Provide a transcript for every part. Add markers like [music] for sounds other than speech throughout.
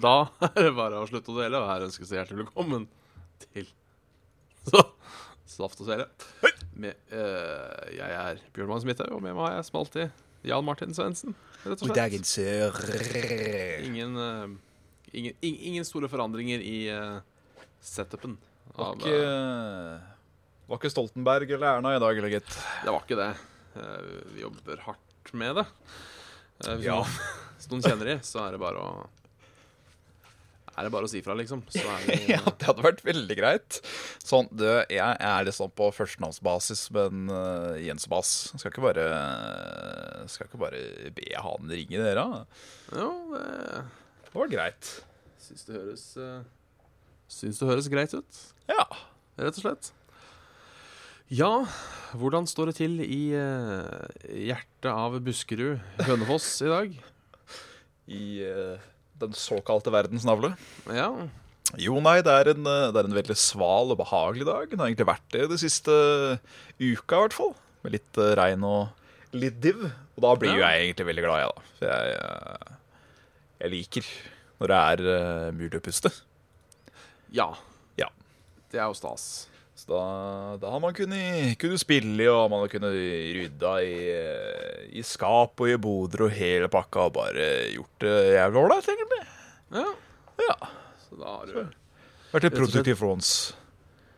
Da er det bare å slutte å dele, og her ønskes det hjertelig velkommen til så, Saft og Svele. Med, eh, jeg er Bjørn Magnus Midthaug, og med meg har jeg som alltid Jan Martin Svendsen. Rett og slett. sør. Ingen, eh, ingen, ing- ingen store forandringer i eh, setupen. Var ikke, var ikke Stoltenberg eller Erna i dag, eller gitt? det var ikke det. Eh, vi jobber hardt med det. Eh, hvis, Ja. noen, [laughs] hvis noen kjenner de, så er det bare å Er det bare å si fra, liksom. Så [laughs] vi, Ja, det hadde vært veldig greit. Sånn, du, jeg er liksom på førstenavnsbasis med en uh, Jens Bass. Skal ikke bare Skal ikke bare be han ringe dere? Ja, det Det var greit. syns det høres uh, Syns det høres greit ut, Ja. rett og slett. Ja, hvordan står det til i uh, hjertet av Buskerud, Hønefoss, i dag? I eh, den såkalte verdens navle. Ja, Jo, nei, det er, en, eh, det er en veldig sval og behagelig dag. Det har egentlig vært det de siste uka, i hvert fall. Med litt eh, regn og litt div. Og da blir jo Ja. jeg egentlig veldig glad, jeg, da. For jeg, eh, jeg liker når det er uh, mulig å puste. ja. Ja. Det er jo stas. Så da, da har man kunnet, kunnet spille, og man har kunnet rydda i, eh, i skap og i boder og hele pakka, og bare gjort det jævlig ålreit, egentlig. Ja, Ja. så da har du Vært litt og produktiv for oss.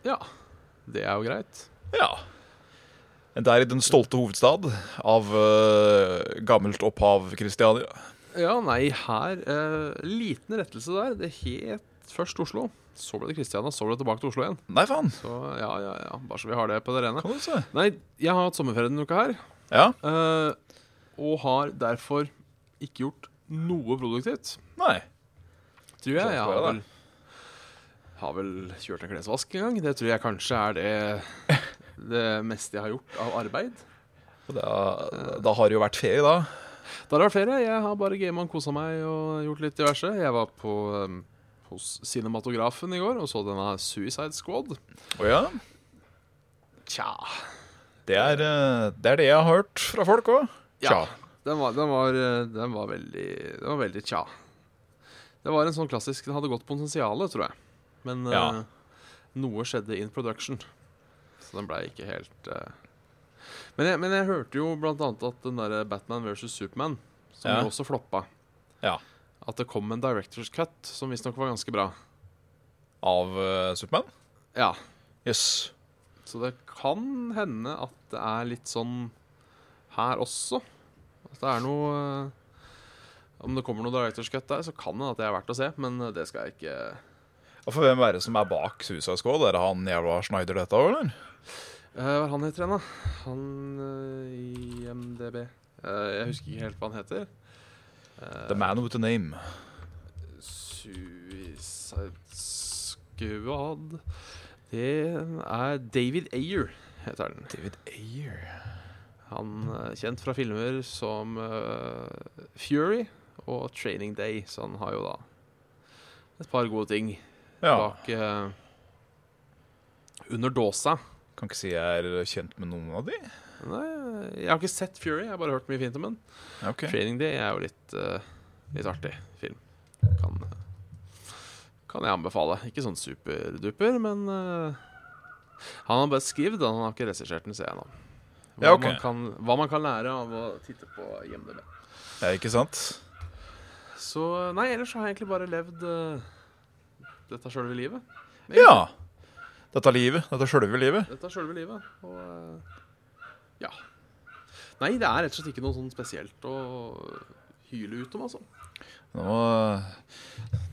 Ja, det er jo greit. Ja. Det er i den stolte hovedstad av uh, gammelt opphav Kristiania. Ja, nei, her uh, Liten rettelse der. Det het først Oslo. Så ble det Kristiania, så ble det tilbake til Oslo igjen. Nei, faen. Så ja, ja, ja. Bare så vi har det på det rene. Kan du se. Nei, jeg har hatt sommerferie denne uka her. Ja. eh, og har derfor ikke gjort noe produktivt. Nei. Tror jeg. Jeg får jeg har det. vel, har vel kjørt en klesvask en gang. Det tror jeg kanskje er det, [laughs] det meste jeg har gjort av arbeid. Og Da, da har det jo vært ferie, da. Da har det vært ferie. Jeg har bare gama og kosa meg og gjort litt diverse. Jeg var på, um, hos cinematografen i går og så denne Suicide Squad. Å ja. Tja. Det er, eh, det er det jeg har hørt fra folk òg. Ja, den var, den, var, eh, den var veldig Den var veldig tja. Det var en sånn klassisk Den hadde godt potensial, tror jeg. Men ja. uh, noe skjedde in production. Så den blei ikke helt uh... men, jeg, men jeg hørte jo blant annet at den derre Batman versus Superman, som Ja. også floppa Ja. At det kom en director's cut som visstnok var ganske bra. Av uh, Supermann? Ja, Jøss. Så det kan hende at det er litt sånn her også. At det er noe uh, Om det kommer noe director's cut der, så kan det hende at det er verdt å se, men eh, det skal jeg ikke Og for hvem er det som er bak Suicide Squad? Er det han jævla Schneider dette òg, eller? Eh, Hva er han heter igjen, da? Han uh, i MDB Eh, Jeg husker ikke helt hva han heter. Eh, The Man With A Name. Suicide Squad Det er David Ayer, heter den. David Ayer. Han er kjent fra filmer som uh, Fury og Training Day, så han har jo da et par gode ting Ja. bak uh, Under dåsa. Kan ikke si jeg er kjent med noen av de. Nei, jeg har ikke sett Fury, jeg har bare hørt mye fint om den. Okay. ok. Training Day er jo litt, uh, litt artig film. Kan, kan jeg anbefale. Ikke sånn superduper, men uh, han har bare skrevet den, han har ikke regissert den, ser jeg nå. Hva, Ja, ok. man kan, hva man kan lære av å titte på IMDb. Ja, ikke sant? Så nei, ellers har jeg egentlig bare levd uh, dette sjølve livet. Ja. Dette livet. Dette sjølve livet. Dette sjølve livet. Og ja. Nei, det er rett og slett ikke noe sånn spesielt å hyle ut om, altså. Nå,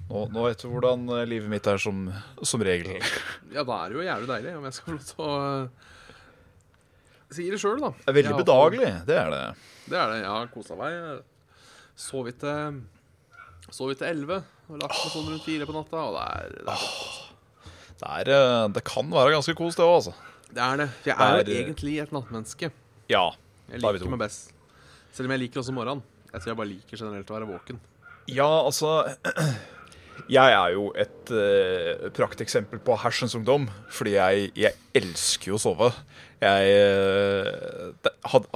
nå, nå vet du hvordan eh, livet mitt er som, som regel. [laughs] Ja, da er det jo jævlig deilig om jeg skal få lov til å, si det sjøl, da. Det er veldig har- bedagelig, det er det. Det er det. Jeg har kosa meg. Sovet til Sovet til elleve og lagt meg sånn rundt fire på natta. Og det er det, er, Det, er, eh, det kan være ganske kos, det òg, altså. Det er det. For jeg er Det jo er- egentlig et nattmenneske. Ja. Jeg er liker meg best. Selv om jeg liker også morgenen. Jeg tror jeg bare liker generelt å være våken. Ja, altså [clears throat] Jeg er jo et uh, prakteksempel på hersens ungdom. Fordi jeg, jeg elsker jo å sove. Jeg uh, det,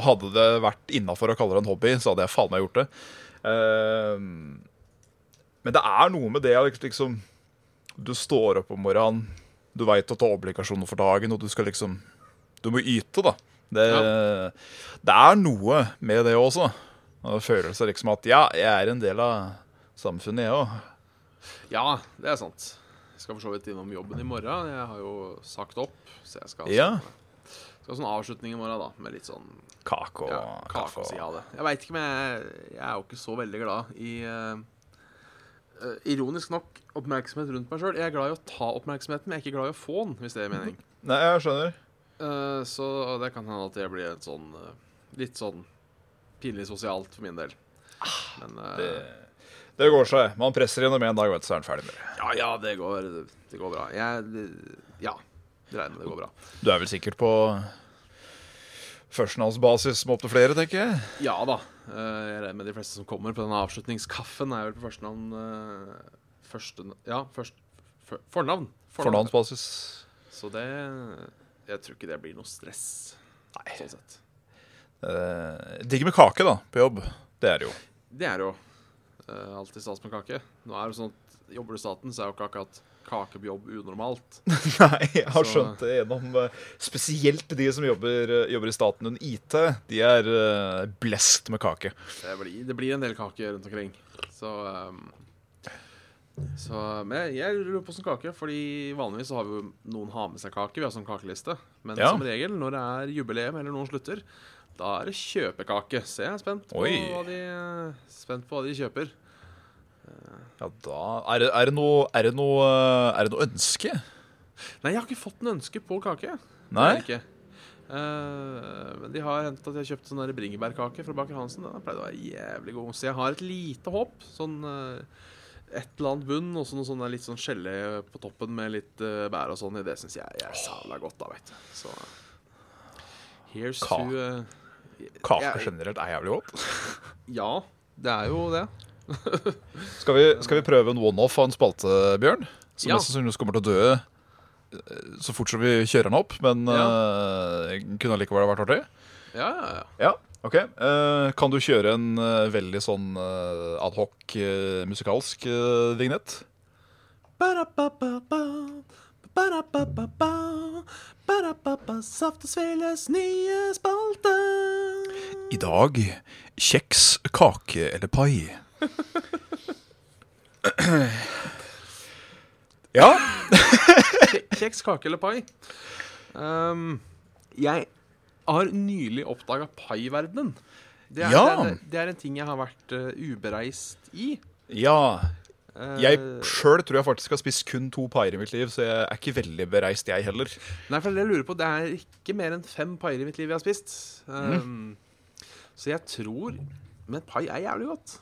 Hadde det vært innafor å kalle det en hobby, så hadde jeg faen meg gjort det. Uh, men det er noe med det at liksom Du står opp om morgenen, du veit at du har obligasjoner for dagen, og du skal liksom Du må yte, da. Det, det er noe med det også. Føles liksom at ja, jeg er en del av samfunnet, jeg òg. Ja, det er sant. Jeg skal for så vidt innom jobben i morgen. Jeg har jo sagt opp, så jeg skal, Ja. skal ha sånn avslutning i morgen, da. Med litt sånn Kake og ja, kake. og- av det. Jeg veit ikke, men jeg, jeg er jo ikke så veldig glad i eh, Ironisk nok oppmerksomhet rundt meg sjøl. Jeg er glad i å ta oppmerksomheten, men jeg er ikke glad i å få den, hvis det gir mening. Nei, jeg skjønner. Uh, så det kan hende at jeg blir et sånn uh, litt sånn pinlig sosialt for min del. Men uh, Det, det går seg. Man presser gjennom en dag, vet du, så er den ferdig med det. ja, ja, det går, det går bra. Jeg det- Ja, det regner med det går bra. Du er vel sikkert på førstenavnsbasis med opptil flere, tenker jeg. Ja da. Eh, jeg regner med de fleste som kommer på denne avslutningskaffen, er vel på førstenavn uh, Første Ja, først, for, fornavn. Fornavnsbasis. Så det Jeg tror ikke det blir noe stress. Nei. Sånn sett. Eh, digg med kake, da, på jobb. Det er det jo. Det er jo eh, alltid stas med kake. Nå er det sånn at Jobber du i staten, så er jo ikke akkurat kake på jobb unormalt. [laughs] Nei, jeg har Så- skjønt det gjennom eh, Spesielt de som jobber, eh, jobber i staten under IT. De er uh, blest med kake. Det blir, det blir en del kake rundt omkring. Så um, Så Men jeg, jeg lurer på sånn kake, fordi vanligvis så har vi jo noen har med seg kake. Vi har sånn kakeliste. Men Ja. som regel, når det er jubileum eller noen slutter, da er det kjøpekake. Så jeg er spent på, Oi. hva de, spent på hva de kjøper. Ja, da Er det, er det, noe, er det, noe, eh, er det noe ønske? Nei, jeg har ikke fått noe ønske på kake. Nei? ikke. Uh, men de har hentet at jeg kjøpte sånn bringebærkake fra Baker Hansen. Den pleide pleid å være jævlig god. Så jeg har et lite håp. Sånn uh, et eller annet bunn, og så noe sånn litt sånn gelé på toppen med litt uh, bær og sånn. Det syns jeg er sabla godt, da, veit du. Så here's Ka- to Kake generelt er jævlig godt. Ja, det er jo det. Skal vi, skal vi prøve en one-off av en spalte, Bjørn? Som Ja. mest sannsynligvis kommer til å dø eh, så fort som vi kjører den opp. Men eh, kunne allikevel vært artig. Ja, ja, ja. Ja, ok. Uh, kan du kjøre en uh, veldig sånn uh, adhoc uh, musikalsk uh, vignett? Saft og Sveles nye spalte. I dag kjeks, kake eller pai. [laughs] ja. Kjeks, kake eller pai? Um, jeg har nylig oppdaga pai-verdenen. Det, Ja. det, det er en ting jeg har vært uh, ubereist i. Ja. Eh, Jeg sjøl tror jeg faktisk har spist kun to paier i mitt liv, så jeg er ikke veldig bereist, jeg heller. Nei, for det jeg lurer på, det er ikke mer enn fem paier i mitt liv jeg har spist. Um, Så jeg tror Men pai er jævlig godt.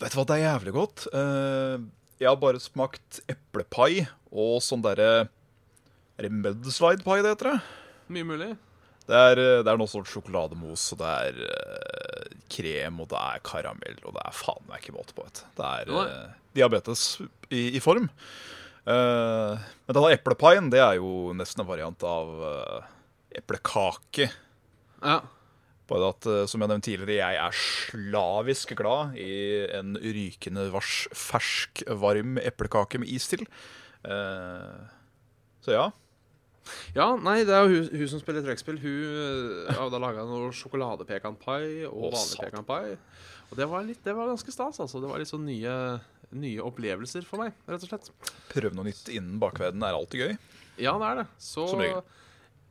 Vet du hva, det er jævlig godt. Eh, jeg har bare smakt eplepai og sånn derre Er det mudslide pai det heter? det? Mye mulig. Det er, eh, det er noe sånn sjokolademos, og det er eh, krem, og det er karamell, og det er faen meg ikke måte på. Vet. Det er eh, diabetes i, i form. Uh, men denne eplepaien, det er jo nesten en variant av uh, eplekake. Ja. Bare at, eh, som jeg nevnte tidligere, jeg er slavisk glad i en rykende vars, fersk, varm eplekake med is til. Eh, så ja. Ja, nei, det er jo hun, hun som spiller trekkspill. Hun øh, har da laga noe sjokoladepekanpai og Å, vanlig pekanpai. Og det var, litt, det var ganske stas, altså. Det var litt sånn nye, nye opplevelser for meg, rett og slett. Prøve noe nytt innen bakverden er alltid gøy. Ja, det er det. Så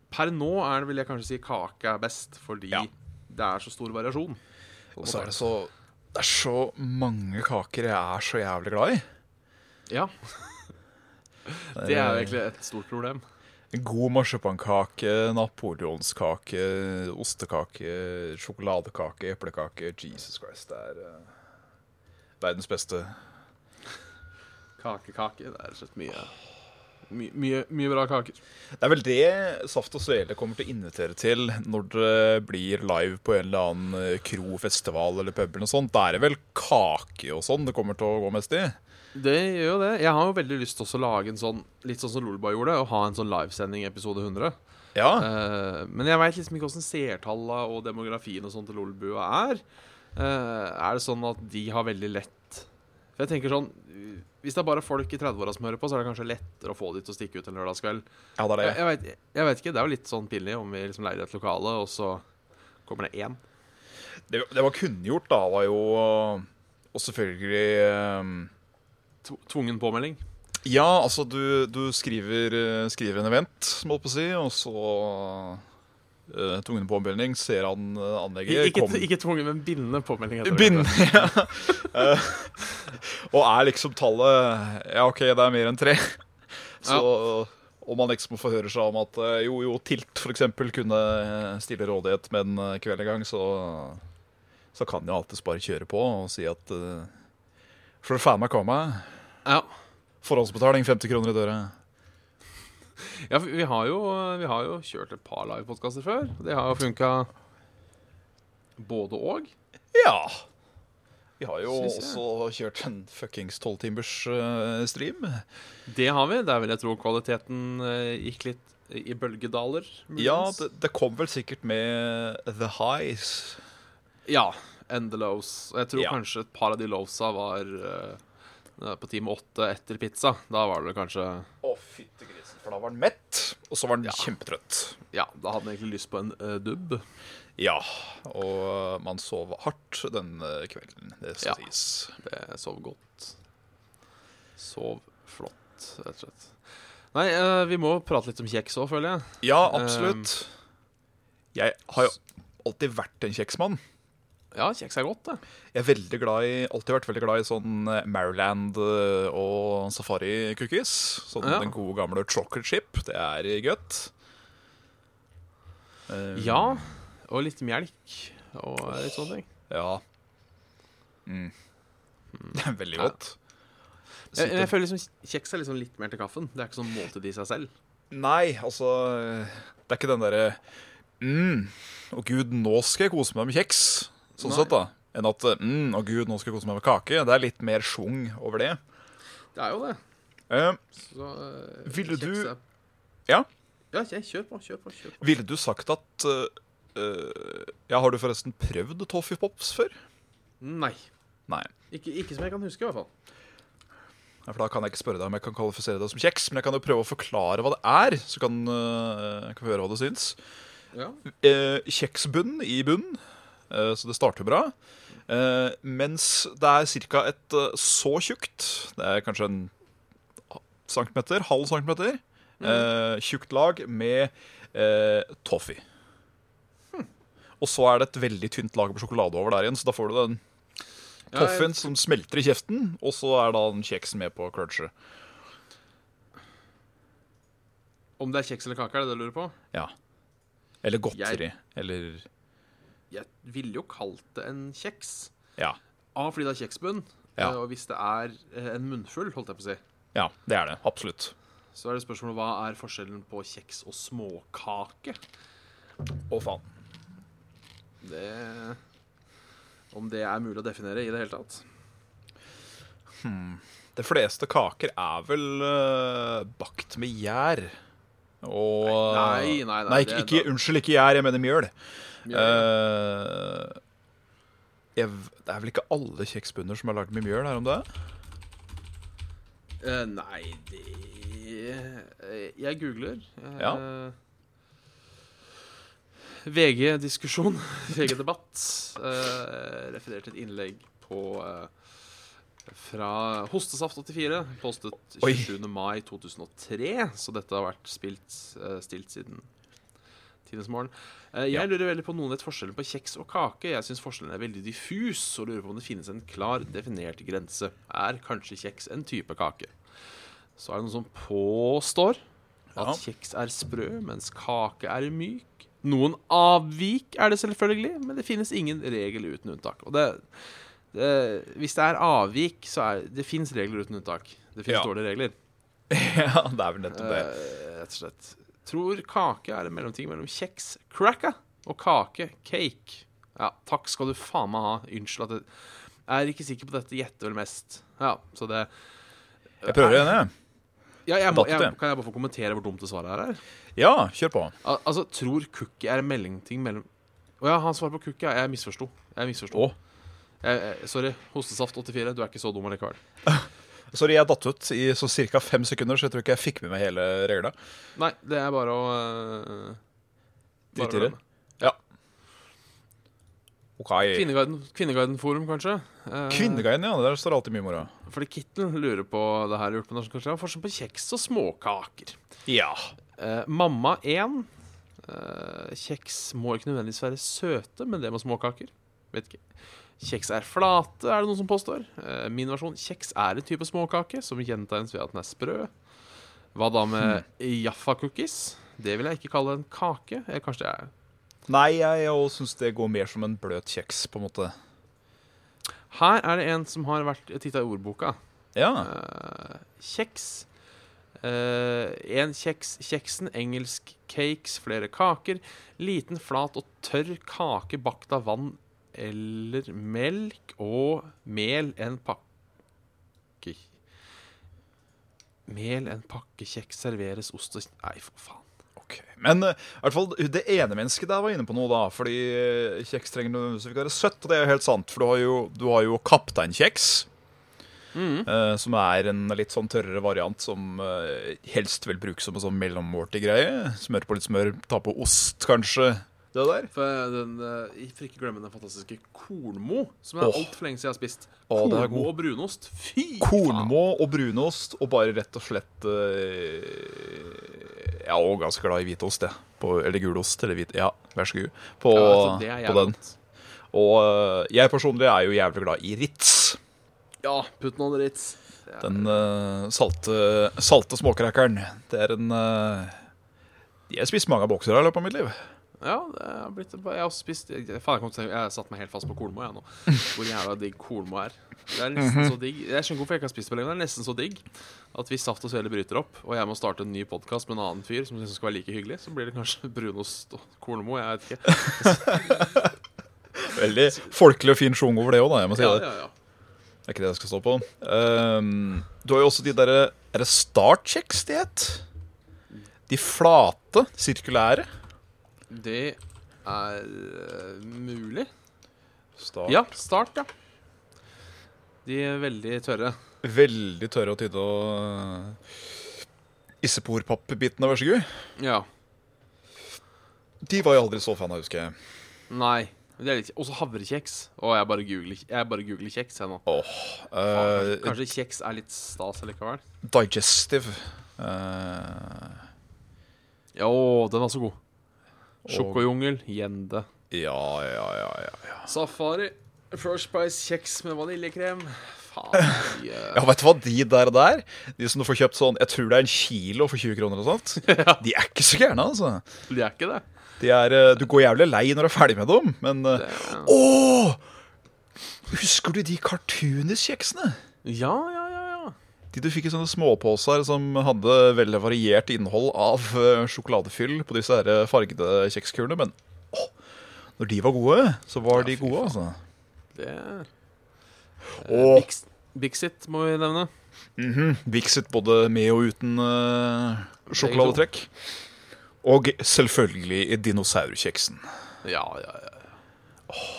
per nå er det, vil jeg kanskje si kake er best, fordi Ja. Det er så stor variasjon. Og så er det så Det er så mange kaker jeg er så jævlig glad i. Ja, [laughs] det er jo egentlig et stort problem. God marsipankake, napoleonskake, ostekake, sjokoladekake, eplekake. Jesus Christ, det er uh, verdens beste. Kakekake. kake. Det er rett og slett mye, my, mye, mye bra kaker. Det er vel det Saft og Svele kommer til å invitere til når det blir live på en eller annen eh, kro, festival eller pub. eller sånt. Da er det vel kake og sånn det kommer til å gå mest i? Det gjør jo det. Jeg har jo veldig lyst til også å lage en sånn litt sånn som Lolba gjorde, og ha en sånn livesending episode 100. Ja. Uh, men jeg veit liksom ikke åssen seertallene og demografien og sånn til Lolbua er. Uh, er det sånn at de har veldig lett For jeg tenker sånn Hvis det er bare folk i 30-åra som hører på, så er det kanskje lettere å få de til å stikke ut en lørdagskveld. ja, det er det. jeg, vet, jeg vet ikke. Det er jo litt sånn pinlig om vi liksom leier et lokale, og så kommer det én. Det, det var kunngjort, da, var jo Og selvfølgelig um... Tvungen påmelding. Ja, altså du, du skriver, eh, skriver en event, må jeg på si, og så uh, tvungen påmelding, ser han anlegget Ikke, kom- ikke tvungen, men bindende påmelding. heter det [laughs] ja. [laughs] [laughs] Og er liksom tallet Ja, OK, det er mer enn tre. [laughs] Så om man liksom forhører høre seg om at eh, jo, jo, Tilt f.eks. kunne eh, stille rådighet med en eh, kveld en gang, så, så kan jo alltids bare kjøre på og si at uh, For faen meg komme. Ja. Forhåndsbetaling 50 kroner i døra. Ja, vi har, jo, vi har jo kjørt et par livepodkaster før. Det har jo funka både og. Ja. Vi har jo også kjørt en fuckings tolvtimers uh, stream. Det har vi. Der vil jeg tro kvaliteten eh, gikk litt i bølgedaler. muligens. Ja, det, det kom vel sikkert med The Highs. Ja. And the lows. Jeg tror Ja. kanskje et par av de lowsa var uh, på time åtte etter pizza. Da var det kanskje Å, fytti grisen, for da var den mett, og så var den Ja. kjempetrøtt. Ja, da hadde den egentlig lyst på en uh, dubb. Ja, og man sov hardt den eh, kvelden, det skal Ja. sies. Det sov godt. Sov flott, rett og slett. Nei, eh, vi må prate litt om kjeks òg, føler jeg. Ja, absolutt. jeg har jo alltid vært en kjeksmann. Ja, kjeks er godt, det. Jeg i, alltid vært veldig glad i sånn eh, Maryland eh, og safari cookies. Sånn Ja. den gode gamle chocolate chip. Det er godt. Eh, Ja, og litt melk og litt sånne ting. Ja. Mm. [laughs] Det er veldig Ja. godt. Jeg, jeg føler liksom kjeks er liksom litt mer til kaffen. Det er ikke sånn måltid i seg selv. Nei, altså Det er ikke den derre mm, Å gud, nå skal jeg kose meg med kjeks. Sånn Nei. sett, da. Enn at mm, å gud, nå skal jeg kose meg med kake. Det er litt mer schwung over det. Det er jo det. Eh, Så, eh, Ville du- er- Ja? Ja, kjør på, kjør på. kjør på ville du sagt at eh, Ja, har du forresten prøvd Toffee Pops før? Nei. Nei. Ikke, ikke som jeg kan huske, i hvert fall. Ja, For Da kan jeg ikke spørre deg om jeg kan kvalifisere deg som kjeks, men jeg kan jo prøve å forklare hva det er, så kan eh, jeg kan høre hva du syns. Ja. eh, kjeksbunn i bunn, eh, så det starter bra. Eh, mens det er ca. et eh, så tjukt, det er kanskje en centimeter, halv centimeter, eh, tjukt lag med eh, toffee. Og så er det et veldig tynt lag med sjokolade over der igjen, så da får du den jeg- som smelter i kjeften, og så er da den kjeksen med på cruncher. Om det er kjeks eller kake, er det det du lurer på? Ja. Eller godteri. Eller Jeg ville jo kalt det en kjeks. Ja. A, fordi det er kjeksbunn. Ja. eh, Og hvis det er eh, en munnfull, holdt jeg på å si, Ja, det er det. Absolutt. så er det spørsmålet hva er forskjellen på kjeks og småkake? Å, faen. Det Om det er mulig å definere i det hele tatt. De fleste kaker er vel uh, bakt med gjær. Og Nei, nei, nei, nei ikke, ikke, Unnskyld, ikke gjær. Jeg mener mjøl. Mjøl, Eh, jeg, det er vel ikke alle kjeksbunner som er lagd med mjøl, er om det? Uh, nei, det eh, Jeg googler. Uh, Ja. VG-diskusjon, [laughs] VG-debatt, uh, refererte et innlegg på eh, fra Hostesaft84, postet Oi. 27. mai 2003, så dette har vært spilt, eh, stilt siden tidens morgen. Eh, jeg Ja. lurer veldig på noen vet forskjellen på kjeks og kake. Jeg syns forskjellen er veldig diffus, og lurer på om det finnes en klar definert grense. Er kanskje kjeks en type kake? Så er det noen som påstår At Ja. kjeks er sprø, mens kake er myk. Noen avvik er det selvfølgelig, men det finnes ingen regel uten unntak. Og det, det, hvis det er avvik, så er det fins regler uten unntak. Det fins Ja. dårlige regler. [laughs] ja, det er vel nettopp det. Eh, rett og slett. Tror kake er en mellomting mellom kjeks, cracka, og kake, cake. Ja, takk skal du faen meg ha. Unnskyld at jeg er ikke sikker på dette. Gjetter vel mest. Ja, så det Jeg prøver igjen, jeg. Ja, jeg må, jeg, Kan jeg bare få kommentere hvor dumt det svaret her er? Ja, kjør på. Al altså, tror cookie er en mellomting mellom Å ja, han svarer på cookie. Ja. Jeg misforsto. Jeg misforsto. Sorry. Hostesaft84, du er ikke så dum allikevel. [laughs] Sorry, jeg datt ut i så ca. fem sekunder, så jeg tror ikke jeg fikk med meg hele regla. Nei, det er bare å uh, Drit i det. OK. Kvinneguiden, Kvinneguiden-forum, kanskje? Eh, Kvinneguiden, ja. Der står alltid mye moro. Fordi Kittel lurer på det her gjort på norsk kanskje. Er på kjeks og småkaker? Ja. Eh, mamma 1. Eh, kjeks må ikke nødvendigvis være søte, men det med småkaker. Vet ikke. Kjeks er flate, er det noen som påstår. Eh, min versjon kjeks er en type småkake som gjentegnes ved at den er sprø. Hva da med Jaffa-cookies? Det vil jeg ikke kalle en kake. Eller kanskje det er Nei, jeg syns det går mer som en bløt kjeks, på en måte. Her er det en som har vært titta i ordboka. Ja. Uh, kjeks. Uh, en kjeks, kjeksen, engelsk cakes, flere kaker. Liten, flat og tørr kake bakt av vann eller melk og mel en pakke Mel en pakke kjeks serveres ost og Nei, for faen. Ok, Men eh, i hvert fall det ene mennesket der var inne på noe, da. Fordi eh, kjeks trenger nødvendigvis ikke være søtt, og det er jo helt sant. For du har jo, du har jo kapteinkjeks. eh, som er en litt sånn tørrere variant som uh, helst vil brukes som en sånn mellommåltid greie. Smør på litt smør, ta på ost, kanskje. Det der. For, den, eh, for ikke glemme den fantastiske kornmo, som er oh. altfor lenge siden jeg har spist. Oh, kornmo og brunost. Fy faen! Kornmo og brunost, og bare rett og slett uh, Jeg er også ganske glad i hvitost, jeg. På, eller gulost. Eller hvit, ja, vær så god. På, Ja, altså, på den. Og uh, jeg personlig er jo jævlig glad i Ritz. Ja, putt noe Ritz. Er- Den uh, salte, salte småkrakeren. Det er en Jeg har spist mange bokser i løpet av mitt liv. Ja, det har blitt Jeg har spist jeg, faen, jeg, kom til, jeg har satt meg helt fast på kornmo, jeg nå. [laughs] Hvor jævla digg kornmo er. Det er nesten Mhm. så digg Jeg skjønner hvorfor jeg ikke har spist det på lenge. Det er nesten så digg at hvis Saft og Svele bryter opp, og jeg må starte en ny podkast med en annen fyr som synes skal være like hyggelig, så blir det kanskje [laughs] brunost og kornmo. Jeg vet ikke. [laughs] Veldig folkelig og fin sjung over det òg, da. Jeg må si Ja, det. ja, ja. Det er ikke det jeg skal stå på. Um, du har jo også de derre Er det startkjeks de het? De flate, sirkulære. Det er uh, mulig. Start. Ja, start, ja. De er veldig tørre. Veldig tørre og tynne og uh, Isseporpappbitene, vær så god. Ja. De var jeg aldri så fan av, husker jeg. Nei. Og er Også havrekjeks. Og jeg bare googler, jeg bare googler kjeks, jeg nå. Faen, eh, Kanskje kjeks er litt stas likevel? Digestive. Ja, Jo, den var så god. Sjokojungel, gjende. ja, ja, ja, ja, ja. Safari, First Price kjeks med vaniljekrem. Faen. [laughs] de, eh, Ja, vet du hva, de der der De som du får kjøpt sånn Jeg tror det er en kilo for 20 kroner og sånt. [laughs] De er ikke så gærne, altså. De er ikke det. De er, eh, du går jævlig lei når du er ferdig med dem, men eh, Ja. Åh! Husker du de cartoonis-kjeksene? ja, ja, ja. ja. De du fikk i sånne småposer som hadde veldig variert innhold av eh, sjokoladefyll på disse her eh, fargede kjekskulene, men åh, når de var gode, så var Ja, de gode, altså. Det og Bix- Bixit må vi nevne. Mm -hmm. Bixit både med og uten uh, sjokoladetrekk. Og selvfølgelig dinosaurkjeksen. Ja, ja, ja. ja.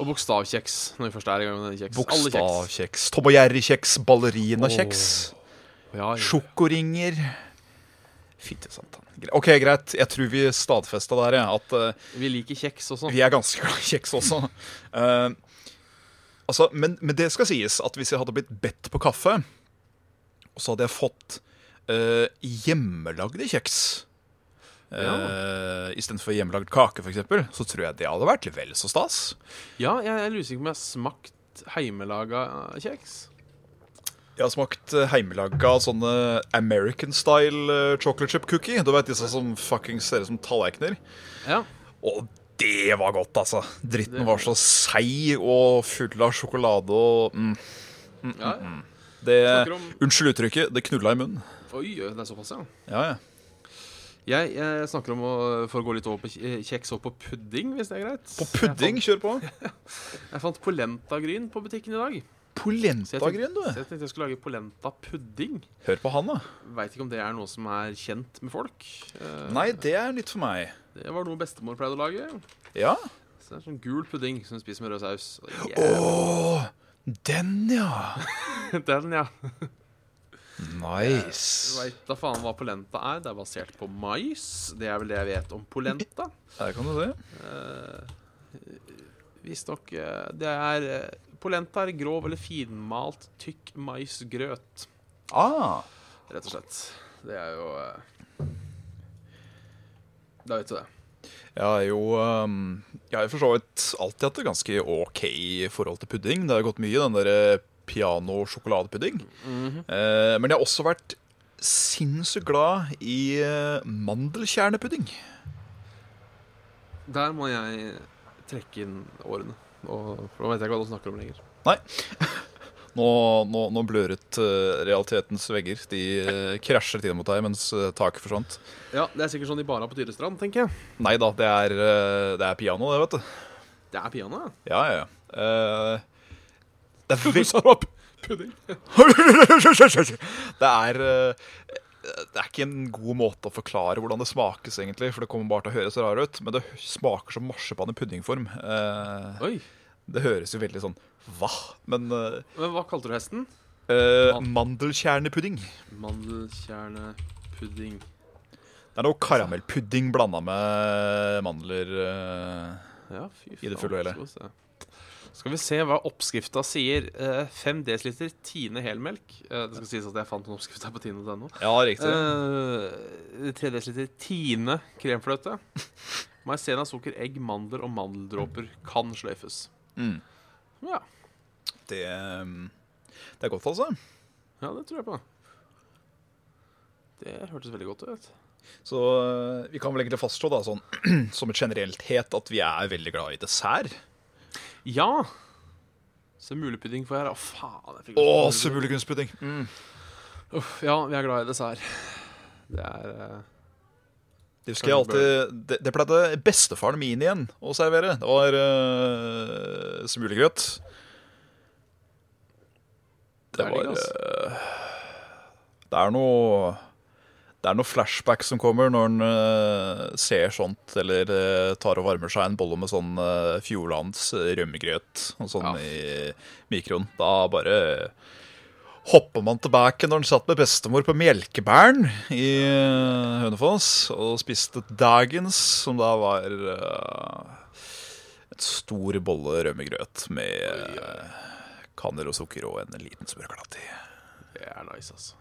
Og bokstavkjeks, når vi først er i gang med kjeks. Kjeks. Bokstavkjeks, Tom og Jerry-kjeks, ballerinakjeks, Ja, ja. sjokoringer Fytti satan. OK, greit. Jeg tror vi stadfesta der, at eh, Vi liker kjeks også. vi er ganske glad i kjeks også. uh, altså, men, men det skal sies at hvis jeg hadde blitt bedt på kaffe, og så hadde jeg fått uh, hjemmelagde kjeks uh, istedenfor hjemmelagd kake, f.eks., så tror jeg det hadde vært vel så stas. Ja, jeg er usikker på om jeg har smakt heimelaga kjeks. Jeg har smakt eh, heimelaga sånne American style eh, chocolate chip cookie. Du vet disse som fuckings ser ut som tallerkener. Ja. Og det var godt, altså. Dritten var så seig og full av sjokolade og mm, ja. det, om- Unnskyld uttrykket, det knulla i munnen. Oi, det er såpass, ja. Ja, ja. Jeg, jeg snakker om å, for å gå litt over på kjeks og på pudding, hvis det er greit. På pudding, kjør på. [laughs] Jeg fant, polentagryn på butikken i dag. Polentagryn, du. så jeg tenkte jeg skulle lage polenta-pudding. Hør på han, da. Veit ikke om det er noe som er kjent med folk. Eh, Nei, det er nytt for meg. Det var noe bestemor pleide å lage. Ja. Så det er sånn gul pudding som du spiser med rød saus. Åh, Å, jævlig- den, ja. [laughs] Den, ja. Nice. Veit da faen hva polenta er. Det er basert på mais. Det er vel det jeg vet om polenta. Der kan du se. Visstnok uh, Det er eh, Polenta er grov eller finmalt tykk maisgrøt, Ah. rett og slett. Det er jo uh, Da vet du det. Jeg har jo um, Jeg har for så vidt alltid hatt et ganske OK forhold til pudding. Det har gått mye i den der piano-sjokoladepudding. eh, men jeg har også vært sinnssykt glad i eh, mandelkjernepudding. Der må jeg trekke inn årene. Og, for nå vet jeg ikke hva du snakker om lenger. Nei. [laughs] Nå, nå, nå bløret eh, realitetens vegger. De uh, krasjer til mot deg mens eh, taket forsvant. Ja, Det er sikkert sånn de bare har på Tyrestrand, tenker jeg. Nei da, det er, eh, det er piano, det, vet du. Det er piano, ja. Ja, ja, ja. Eh, det er veldig pudding. Det er eh, Det er ikke en god måte å forklare hvordan det smakes, egentlig. For det kommer bare til å høres rar ut. Men det smaker som marsipan i puddingform. Eh, Oi. det høres jo veldig sånn Hva? Men eh, Men hva kalte du hesten? eh, mandelkjernepudding. Mandelkjernepudding. Det er noe karamellpudding blanda med mandler. eh. Ja, fy faen. I det fulle og hele. Skal vi se, hva oppskrifta sier. Eh, 5 dl Tine helmelk. Eh, det skal sies at jeg fant en oppskrift her på tine.no. Ja, riktig. Eh, 3 dl Tine kremfløte. [laughs] Maizena, sukker, egg, mandler og mandeldråper kan sløyfes. Mm. Ja, Det, um, det er godt, altså. ja, det tror jeg på. Det hørtes veldig godt ut. Så eh, vi kan vel egentlig fastslå da, sånn, [clears throat] som et generelt het at vi er veldig glad i dessert. Ja! Semulepudding får jeg her. Å, faen. Jeg Å, semulekunstpudding. Mm. Uff, ja, vi er glad i dessert. Det er eh, Det husker jeg alltid Det, det pleide bestefaren min igjen å servere. Det var uh, smulegrøt. Det Det er digg, var ass. eh, Det er noe Det er noen flashback som kommer når en uh, ser sånt, eller uh, tar og varmer seg en bolle med sånn uh, Fjordlands rømmegrøt og sånn Ja. i mikroen. Da bare hopper man tilbake når en satt med bestemor på Melkebæren i uh, Hønefoss og spiste dagens, som da var et stor bolle rømmegrøt med kanel og sukker og en liten smørklatt i. Det er nice, altså.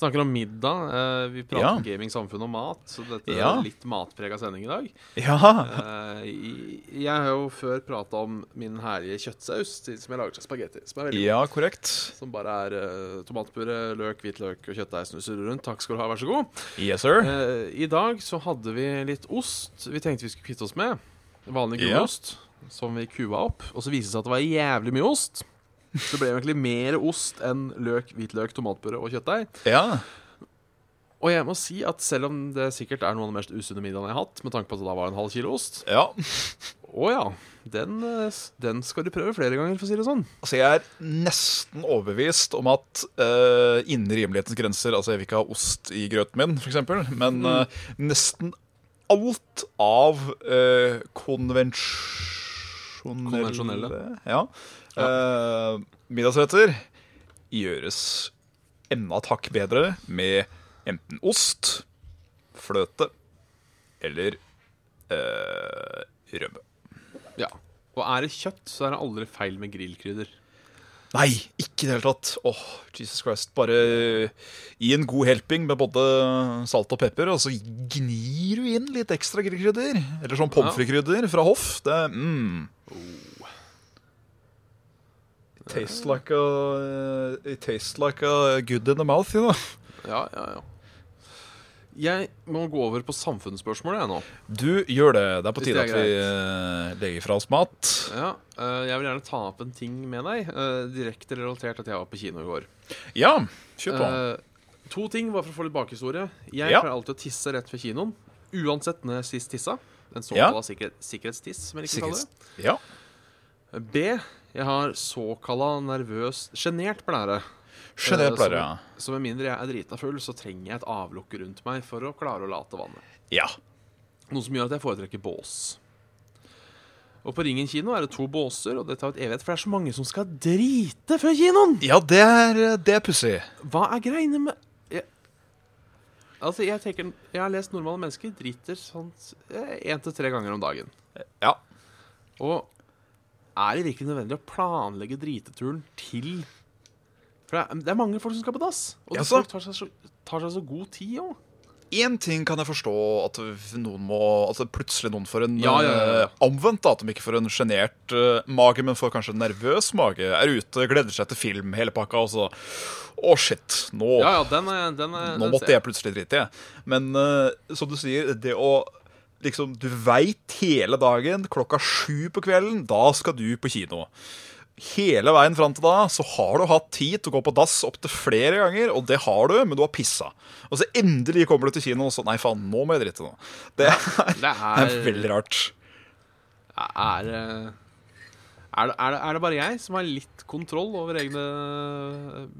Snakker om middag. Eh, vi prater Ja. om gaming, samfunn og mat, så dette Ja. er litt matprega sending i dag. Ja! Eh, jeg har jo før prata om min herlige kjøttsaus som jeg lager til spagetti. Som er veldig Ja, korrekt. Som bare er uh, tomatpuré, løk, hvitløk og kjøttdeig som rundt. Takk skal du ha, vær så god. Yes, sir. Eh, I dag så hadde vi litt ost vi tenkte vi skulle kvitte oss med. Vanlig Ja. gulost som vi kua opp. Og så viste det seg at det var jævlig mye ost. Så det ble egentlig mer ost enn løk, hvitløk, tomatpuré og kjøttdeig. Ja. Og jeg må si at selv om det sikkert er noen av de mest usunne middagene jeg har hatt, med tanke på at det da var en halv kilo ost ja. Å ja, den, eh, den skal du prøve flere ganger, for å si det sånn. Altså, jeg er nesten overbevist om at uh, innen rimelighetens grenser Altså, jeg vil ikke ha ost i grøten min, f.eks., men Mm. uh, nesten alt av uh, konvensjonelle Konvensjonelle. Ja. Eh, middagsretter gjøres enda et hakk bedre med enten ost, fløte eller uh, rømme. Ja. Og er det kjøtt, så er det aldri feil med grillkrydder. Nei, ikke i det hele tatt. Åh, Jesus Christ. Bare gi en god helping med både salt og pepper, og så gnir du inn litt ekstra grillkrydder. Eller sånn pommes frites-krydder fra hoff. Det, mm. Tastes like a It tastes like a good in the mouth, you know. Ja, ja, ja. Jeg må gå over på samfunnsspørsmålet, jeg nå. Du gjør det. Det er på tide at vi eh, legger fra oss mat. Ja, eh, Jeg vil gjerne ta opp en ting med deg, eh, direkte relatert at jeg var på kino i går. Ja, kjør på. Eh, to ting bare for å få litt bakhistorie. Jeg Ja. pleier alltid å tisse rett ved kinoen. Uansett når jeg sist tissa. En Ja. sikkerhetstiss, som jeg liker å kalle det. Ja. B. Jeg har såkalla nervøs Sjenert blære. Sjenert Eh, blære, ja. Så med mindre jeg er drita full, så trenger jeg et avlukke rundt meg for å klare å late vannet. Ja. Noe som gjør at jeg foretrekker bås. Og på Ringen kino er det to båser, og det tar et evighet, for det er så mange som skal drite før kinoen! Ja, det er, det er pussig. Hva er greiene med jeg, Altså, jeg tenker Jeg har lest normale mennesker driter sånn én til tre ganger om dagen. Ja. Og er det virkelig nødvendig å planlegge driteturen til For det er, det er mange folk som skal på dass, og Ja, folk tar seg så, tar seg så god tid òg. Én ting kan jeg forstå at noen må At plutselig noen får en Ja, ja, ja, eh, omvendt. At de ikke får en sjenert uh, mage, men får kanskje en nervøs mage. Er ute, gleder seg til film, hele pakka, og så Å, shit. Nå, Ja, ja, den er, den er nå måtte jeg plutselig drite, i. Men uh, som du sier, det å liksom Du veit hele dagen, klokka sju på kvelden, da skal du på kino. Hele veien fram til da så har du hatt tid til å gå på dass opptil flere ganger, og det har du, men du har pissa. Og så endelig kommer du til kino, og så Nei, faen, nå må jeg drite nå. Det er, [laughs] Det er er, veldig rart. er, er, er, det, er det bare jeg som har litt kontroll over egne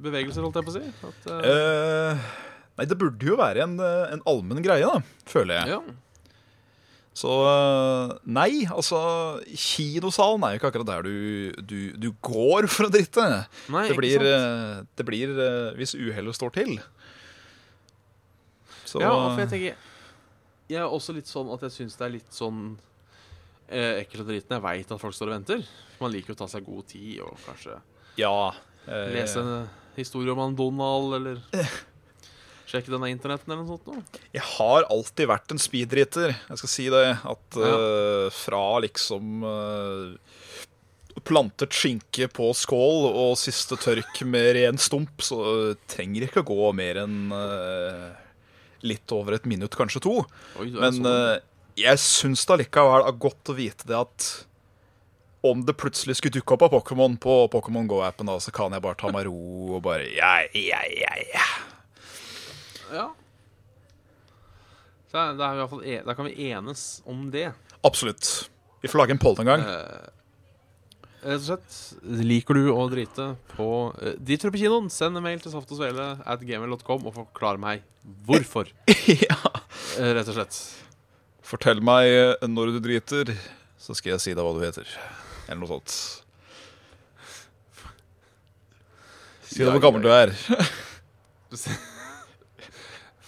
bevegelser, holdt jeg på å si? At, uh... Nei, det burde jo være en, eh, en allmenn greie, da, føler jeg. ja. Så øh, nei, altså Kinosalen er jo ikke akkurat der du, du, du går for å drite. Nei, Det ikke blir, øh, det blir øh, hvis uhellet står til. Så Ja, for jeg tenker Jeg er også litt sånn at jeg syns det er litt sånn eh, ekkelt og driten. Jeg veit at folk står og venter. Man liker å ta seg god tid og kanskje ja eh, lese en historie om han Donald, eller [laughs] sjekke denne internetten eller noe sånt. Jeg har alltid vært en speedriter. Jeg skal si det. At Ja. uh, fra liksom uh, plantet skinke på skål og siste tørk med ren stump, så uh, trenger det ikke å gå mer enn litt over et minutt, kanskje to. Oi, Men sånn. jeg syns det allikevel er godt å vite det at om det plutselig skulle dukke opp av Pokémon på Pokémon Go-appen, så kan jeg bare ta meg ro og bare ja, ja, ja, ja. Ja. Så da, er vi i hvert fall e da kan vi enes om det. Absolutt. Vi får lage en poll en gang. Eh, Rett og slett, liker du å drite på uh, Driter du på kinoen, send en mail til saftogsvele at gmail.com og forklar meg hvorfor. [laughs] ja. Eh, rett og slett. Fortell meg eh, når du driter, så skal jeg si deg hva du heter. Eller noe sånt. Si deg hvor gammel du er. [laughs]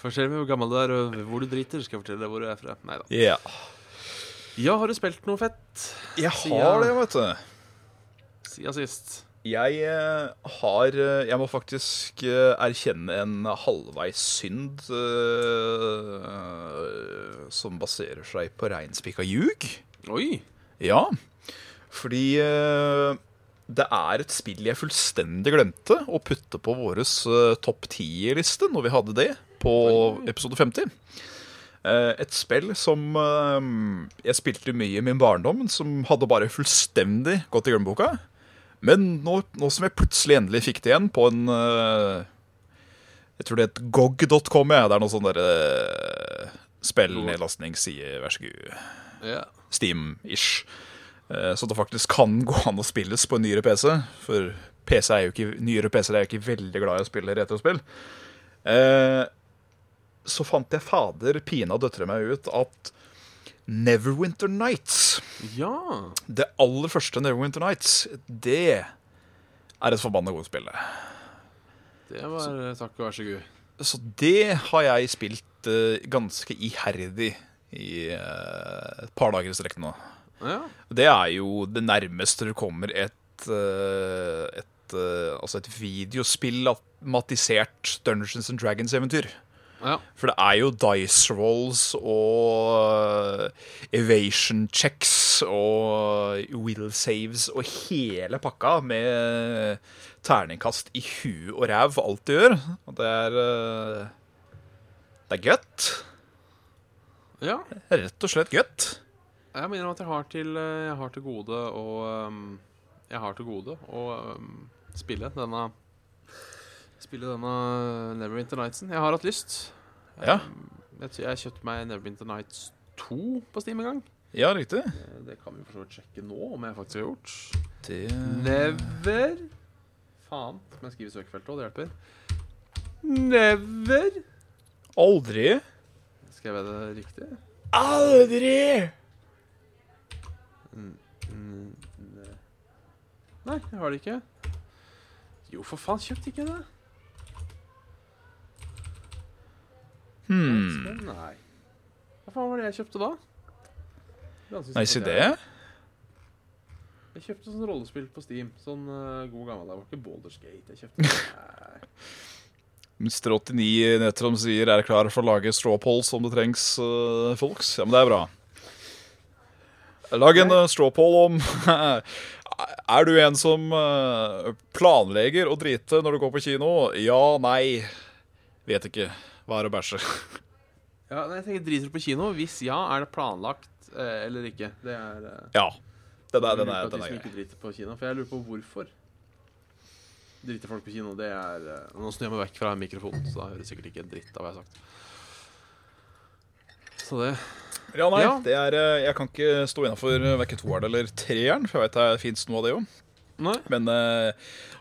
Fortell med hvor gammel du er og hvor du driter, skal jeg fortelle deg hvor du er fra. Neida. Ja. Ja, har du spilt noe fett Jeg har det, vet du. siden sist? Jeg eh, har eh, Jeg må faktisk eh, erkjenne en halvveis synd uh, som baserer seg på reinspikka ljug. Oi! Ja, fordi uh, det er et spill jeg fullstendig glemte å putte på vår topp 10-liste når vi hadde det på episode 50. Eh, et spill som eh, jeg spilte mye i min barndom, som hadde bare fullstendig gått i glemmeboka. Men nå, nå som jeg plutselig endelig fikk det igjen på en eh, Jeg tror det het gog.com. Ja. Det er noe sånn derre spillnedlastningsside, vær så god. Steam-ish. Så det faktisk kan gå an å spilles på en nyere PC. For PC er jo ikke, nyere PC-er er jo ikke veldig glad i å spille retrospill. Eh, Så fant jeg fader pina døtre meg ut at Neverwinter Nights, ja. det aller første Neverwinter Nights, det er et forbanna godt spill. Det var takk og vær så god. Så det har jeg spilt uh, ganske iherdig i uh, et par dager i strekk nå. Ja. Det er jo det nærmeste du kommer et uh, et, eh, altså et videospill-matisert Dungeons and Dragons-eventyr. Ja. For det er jo dice rolls og eh, evasion checks og will saves og hele pakka med terningkast i hu og ræv alt du gjør. Og det er eh, Det er godt. Ja. Rett og slett godt. Jeg mener at jeg har til, eh, jeg har til gode å um, Jeg har til gode å spille denne Spille denne Neverwinter Nightsen. Jeg har hatt lyst. Ja. Jeg, jeg kjøpte meg Neverwinter Nights 2 på Steam en gang. Ja, riktig. Eh, Det kan vi for så vidt sjekke nå, om jeg faktisk har gjort. Det Never Faen. Må jeg skrive i søkefeltet òg? Det hjelper. Never Aldri. Skrev jeg det riktig? Aldri! Nei, jeg har det ikke. Jo, for faen, kjøpte ikke det? Hmm. Nei. Hva faen var det jeg kjøpte da? Nei, si det. Jeg, kjøpte sånn rollespill på Steam. Sånn uh, god gammel. Det var ikke Baldur's Gate. Jeg kjøpte. Mr. 89 Netrom sier er klar for å lage straw polls om det trengs, uh, folks. Ja, men det er bra. Lag en uh, straw poll om [laughs] Er du en som planlegger å drite når du går på kino? Ja, nei. Vet ikke. Hva er å bæsje? Ja, nei, jeg tenker Driter du på kino? Hvis ja, er det planlagt eh, eller ikke? Det er eh, Ja. Den er, den er, den de er grei. kino. For jeg lurer på hvorfor. Driter folk på kino, det er eh, Nå snur jeg meg vekk fra mikrofonen, så da hører sikkert ikke en dritt av hva jeg har sagt. Så det Ja, nei, Ja. det er, uh, jeg kan ikke stå innafor verken toeren eller treeren, for jeg vet det fins noe av det òg. Nei. Men uh,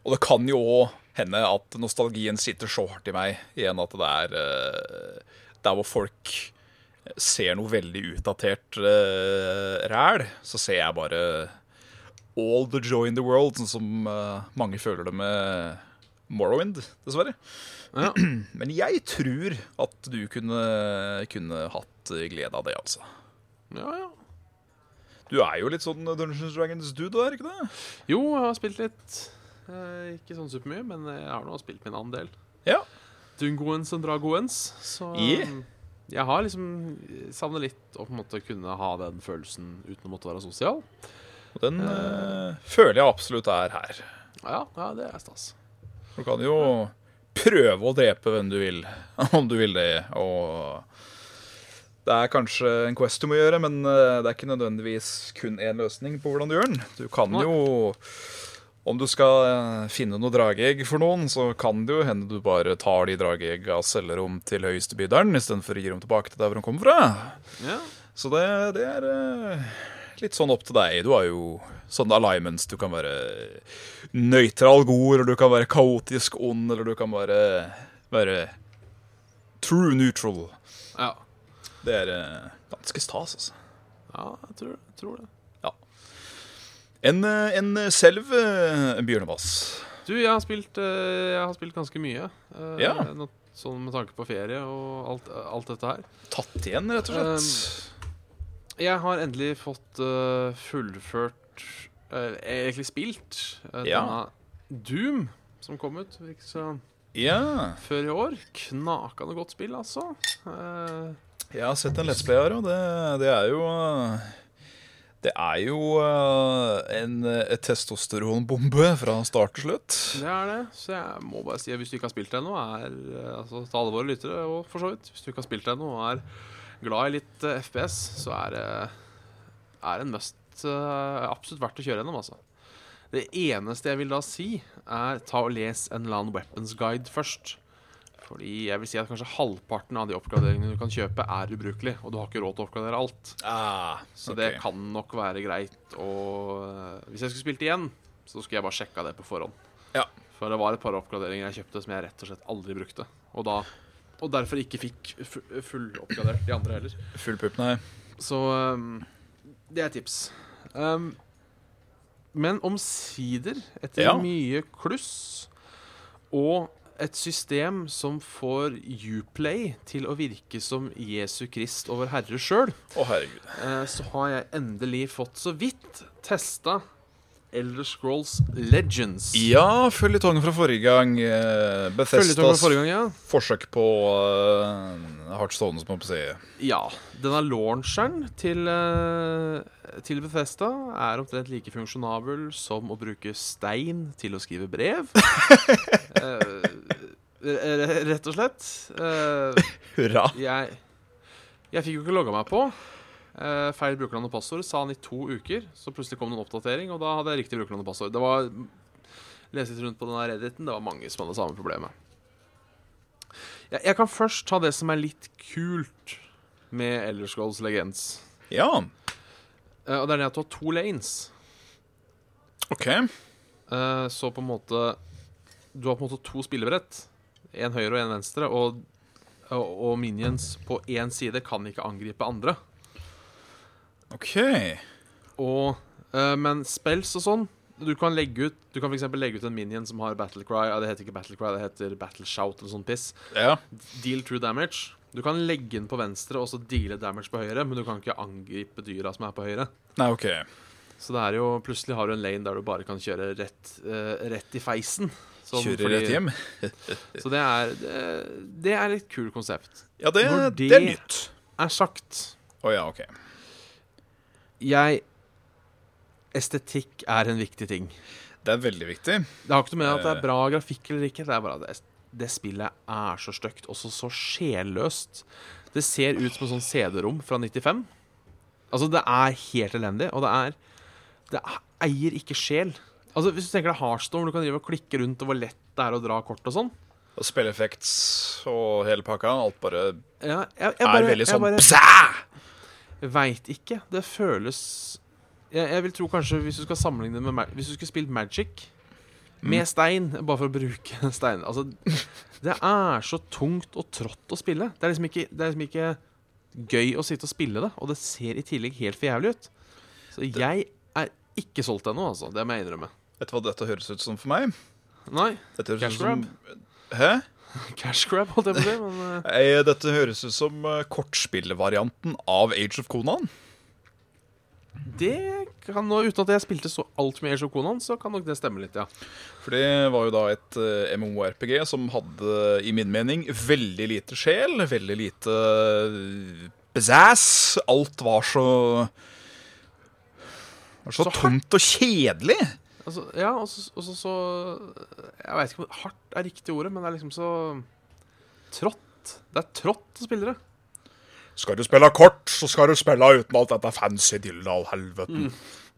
Og det kan jo òg hende at nostalgien sitter så hardt i meg igjen at det er uh, Der hvor folk ser noe veldig utdatert uh, ræl, så ser jeg bare all the joy in the world, sånn som uh, mange føler det med Morrowind, dessverre. Ja. [clears throat] Men jeg tror at du kunne, kunne hatt glede av det, altså. ja, ja. Du er jo litt sånn Dungeons Dragons-dude, er ikke det? Jo, jeg har spilt litt. Eh, ikke sånn supermye, men jeg har nå spilt min andel. Ja. Dungoens og Dragoens. Så Yeah. um, jeg har liksom savner litt å på en måte kunne ha den følelsen uten å måtte være sosial. Og den uh, føler jeg absolutt er her. Ja, ja det er stas. Du kan jo prøve å drepe hvem du vil, [laughs] om du vil det. Og det er kanskje en quest du må gjøre, men eh, det er ikke nødvendigvis kun én løsning på hvordan du gjør den. Du kan jo Om du skal eh, finne noe drageegg for noen, så kan det jo hende du bare tar de drageegga og selger dem til høyeste byderen, istedenfor å gi dem tilbake til der hvor de kommer fra. Ja. Så det, det er eh, litt sånn opp til deg. Du har jo sånne alignments. Du kan være nøytral god, eller du kan være kaotisk ond, eller du kan være, være true neutral. ja. Det er eh, ganske stas, altså. Ja, jeg tror, jeg tror det. En, eh, en selv eh, bjørnebass. Du, jeg har spilt, eh, jeg har spilt ganske mye. eh, Ja. Sånn med tanke på ferie og alt, alt dette her. Tatt igjen, rett og slett. Jeg har endelig fått eh, fullført eh, Egentlig spilt eh, Ja. denne Doom som kom ut ikke så ja. før i år. Knakende godt spill, altså. Eh, Jeg har sett en Let's Play her, og det, det er jo eh, Det er jo eh, en testosteronbombe fra start til slutt. det er det. Så jeg må bare si at hvis du ikke har spilt det ennå, eh, altså til alle våre lyttere, og for så vidt Hvis du ikke har spilt det ennå og er glad i litt eh, FPS, så er det er en must eh, absolutt verdt å kjøre gjennom, altså. Det eneste jeg vil da si, er ta og les en annen weapons guide først. Fordi jeg vil si at kanskje halvparten av de oppgraderingene du kan kjøpe, er ubrukelig, og du har ikke råd til å oppgradere alt. Ah, Så det kan nok være greit å Hvis jeg skulle spilt igjen, så skulle jeg bare sjekka det på forhånd. Ja. For det var et par oppgraderinger jeg kjøpte som jeg rett og slett aldri brukte. Og, da, og derfor ikke fikk full fulloppgradert de andre heller. Full pupp, nei. Så um, det er tips. Um, men omsider, etter Ja. mye kluss og et system som får Uplay til å virke som Jesu Krist og vår Herre sjøl, Å, herregud. eh, så har jeg endelig fått så vidt testa Elder Scrolls Legends. Ja, føljetongen fra forrige gang. eh, Bethesdas forrige gang, ja. forsøk på uh, Heartstone, som man får si. Ja. Denne launcheren til, eh, til Bethesda er omtrent like funksjonabel som å bruke stein til å skrive brev. [laughs] Eh, r- rett og slett. Uh, [laughs] Hurra. jeg jeg fikk jo ikke logga meg på. Uh, feil brukernavn og passord sa han i to uker. Så plutselig kom det en oppdatering, og da hadde jeg riktig brukernavn og passord. Det var Leste rundt på denne Redditen, det var mange som hadde samme problemet. Jeg, jeg kan først ta det som er litt kult med Elder Scrolls Legends. Ja, Uh, og det er det at du har to lanes. OK. Eh, så på en måte Du har på en måte to spillebrett. En høyre og en venstre. Og, og, og minions på én side kan ikke angripe andre. ok Og, eh, men spells og sånn Du kan legge ut Du kan eksempel legge ut en minion som har battle cry. Ja, det heter ikke battle cry, det heter battle shout eller sånn piss. Ja. Deal true damage. Du kan legge den på venstre og så deale damage på høyre, men du kan ikke angripe dyra som er på høyre. Nei, OK. Så det er jo plutselig har du en lane der du bare kan kjøre rett, eh, rett i feisen. Sånn, Kjører fordi- rett hjem. [laughs] Så det er, det, det er litt kul konsept. Ja, det, Når det det- er nytt. Er sagt Å ja, OK. Jeg Estetikk er en viktig ting. Det er veldig viktig. Det har ikke noe med at det Eh. er bra grafikk eller ikke. Det er bare at det, spillet er så stygt, også så sjelløst. Det ser ut som et sånn CD-rom fra 95. Altså, det er helt elendig, og det er Det er- eier ikke sjel. Altså, Hvis du tenker deg hardstorm, du kan drive og klikke rundt og hvor lett det er å dra kort og sånn. Og spilleffekts og hele pakka. Alt bare Ja, jeg, jeg er veldig sånn jeg bare veit ikke. Det føles jeg, jeg vil tro kanskje hvis du skal sammenligne det med Hvis du skulle spilt Magic med stein, bare for å bruke [laughs] stein Altså, det er så tungt og trått å spille. Det er liksom ikke, det er liksom ikke gøy å sitte og spille det, og det ser i tillegg helt for jævlig ut. Så jeg er ikke solgt ennå, altså. Det må jeg innrømme. Vet du hva dette høres ut som for meg? Nei. Dette høres Cash ut som Hæ? [laughs] Cash grab, holdt jeg på å si. Men eh, Eh, Dette høres ut som eh, kortspillvarianten av Age of Conan. det kan nå, uten at jeg spilte så altfor mye Age of Conan, så kan nok det stemme litt, ja. For det var jo da et uh, MMORPG som hadde, i min mening, veldig lite sjel. Veldig lite uh. Alt var så var så, Så tomt og kjedelig. Altså, ja, og så, så, så Jeg veit ikke om hardt er riktig ordet, men det er liksom så trått. Det er trått å spille det. Skal du spille kort, så skal du spille uten alt dette fancy dildal-helveten.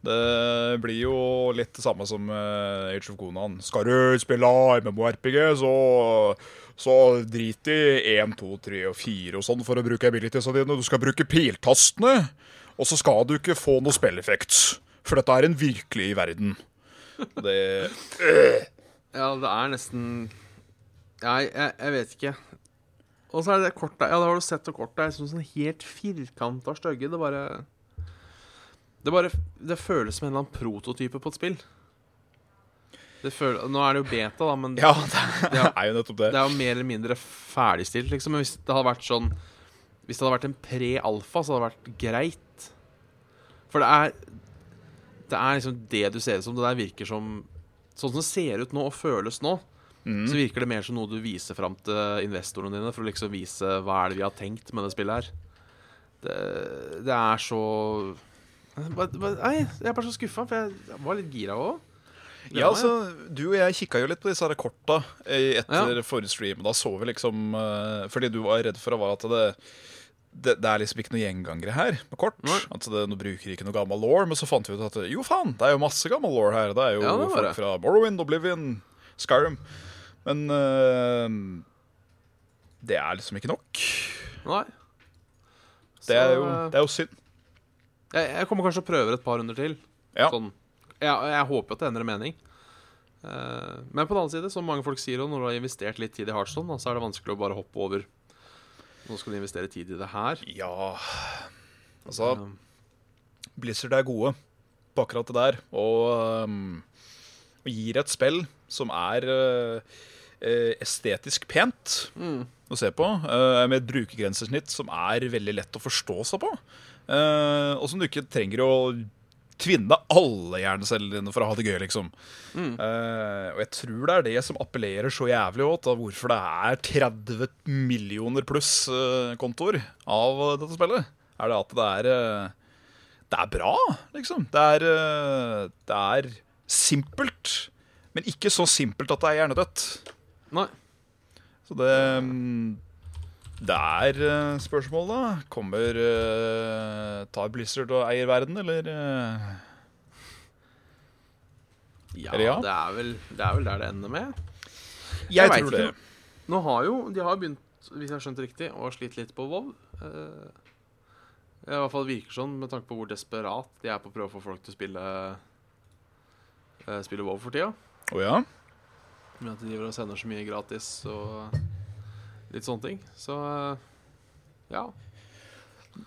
Det blir jo litt det samme som eh, Age of Conan. Skal du spille MMORPG, så, så drit i 1, 2, 3 og 4 og sånn for å bruke abilitiesene dine. Du skal bruke piltastene, og så skal du ikke få noe spilleffekt. For dette er en virkelig verden. Det Ja, det er nesten Nei, jeg, jeg vet ikke. Og så er det det kortet Ja, da har du sett det kortet. Det er sånn, helt firkanta stygge. Det bare Det bare Det føles som en eller annen prototype på et spill. Det føl, nå er det jo beta, da, men Ja, [laughs] det Ja. er jo nettopp det. Det er jo mer eller mindre ferdigstilt, liksom. Men hvis det hadde vært sånn Hvis det hadde vært en pre-alfa, så hadde det vært greit. For det er Det er liksom det du ser ut som. Det der virker som Sånn som det ser ut nå og føles nå, Mm. så virker det mer som noe du viser fram til investorene dine for å liksom vise hva er det vi har tenkt med det spillet her. Det, det er så Nei, jeg er bare så skuffa, for jeg var litt gira òg. Ja, altså, Du og jeg kikka jo litt på disse her korta etter etter forrige stream. Da så vi liksom eh, Fordi du var redd for var at det, det, det er liksom ikke noe gjengangere her med kort. At det, Nå bruker ikke noe gammel law, men så fant vi ut at jo faen, det er jo masse gammel law her. Det er jo Ja, det folk fra Morrowind, Oblivion, Skyrim. Men uh, det er liksom ikke nok. Nei. Det er jo, det er jo synd. Jeg, jeg kommer kanskje og prøver et par runder til. Ja. Sånn. Jeg, jeg håper at det endrer mening. Uh, men på den annen side, som mange folk sier, og når du har investert litt tid i Heartstone, så er det vanskelig å bare hoppe over. Nå skal du investere tid i det her. Ja Altså, Blizzard er gode på akkurat det der. Og, um, gir et spill som er uh, estetisk pent mm. å se på, uh, med et brukergrensesnitt som er veldig lett å forstå seg på. Uh, og som du ikke trenger å tvinne alle hjernecellene dine for å ha det gøy, liksom. Mm. Uh, og jeg tror det er det som appellerer så jævlig godt, av hvorfor det er 30 millioner pluss uh, kontoer av eh, dette spillet. Er det at det er uh, Det er bra, liksom. Det er, det er simpelt, men ikke så simpelt at det er hjernedødt. Nei. Så det mm, Det er eh, spørsmål, da. Kommer uh, Tar Blizzard og eier verden, eller Uh... Ja, Eller ja? Det, er vel, det er vel der det ender med. Jeg, vet tror det. ikke. Nå har jo De har begynt, hvis jeg har skjønt riktig, å slite litt på WoW. Uh, I hvert fall virker sånn med tanke på hvor desperat de er på å prøve å få folk til å spille Spille WoW for tida. Oh, ja? Med at de driver og sender så mye gratis og litt sånne ting. Så eh, ja.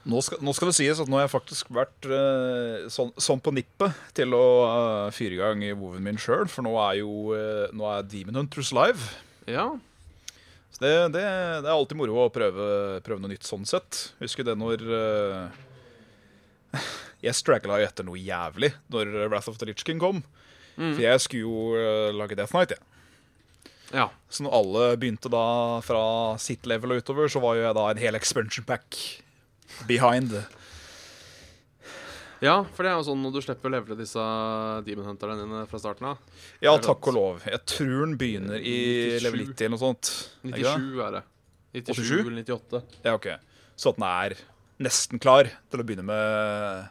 Nå skal, nå skal det sies at nå har jeg faktisk vært eh, sånn, sånn på nippet til å eh, fyre i gang i WoW-en min sjøl, for nå er jo Nå er Demon Hunters live. Ja. Så det, det, det er alltid moro å prøve, prøve noe nytt sånn sett. Husker det når [laughs] Jeg straggla jo etter noe jævlig når Wrath of the Lich King kom. For jeg skulle jo lage Death Knight, jeg. ja. Så når alle begynte da fra sitt level og utover, så var jo jeg da en hel expansion pack behind. Ja, for det er jo sånn når du slipper å levele disse Demon Hunterne dine fra starten av. Ja, takk og lov. Jeg tror den begynner i 97. level 90 eller noe sånt. Er ikke det? 97 er det. 97 87? eller 98. Ja, ok. Så at den er nesten klar til å begynne med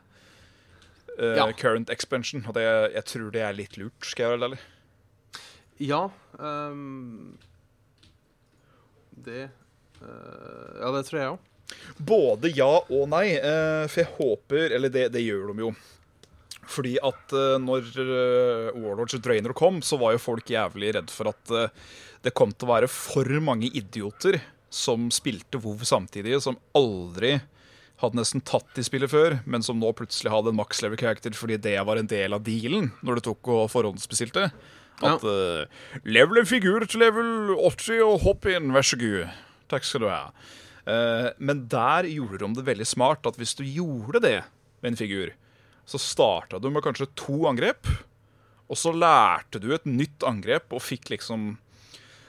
uh, Ja. current expansion. Og det, jeg tror det er litt lurt, skal jeg være ærlig. Ja Um, Det uh, Ja, det tror jeg òg. Både ja og nei. Uh, for jeg håper Eller det, det gjør de jo. Fordi at uh, når Warlords of Drainer kom, så var jo folk jævlig redd for at det kom til å være for mange idioter som spilte WoW samtidig, som aldri hadde nesten tatt i spillet før, men som nå plutselig hadde en max level character fordi det var en del av dealen når du tok og forhåndsbestilte. At eh, level en figur til level 80 og hopp inn, vær så god. Takk skal du ha. Uh, men der gjorde de det veldig smart at hvis du gjorde det med en figur, så starta du med kanskje to angrep, og så lærte du et nytt angrep og fikk liksom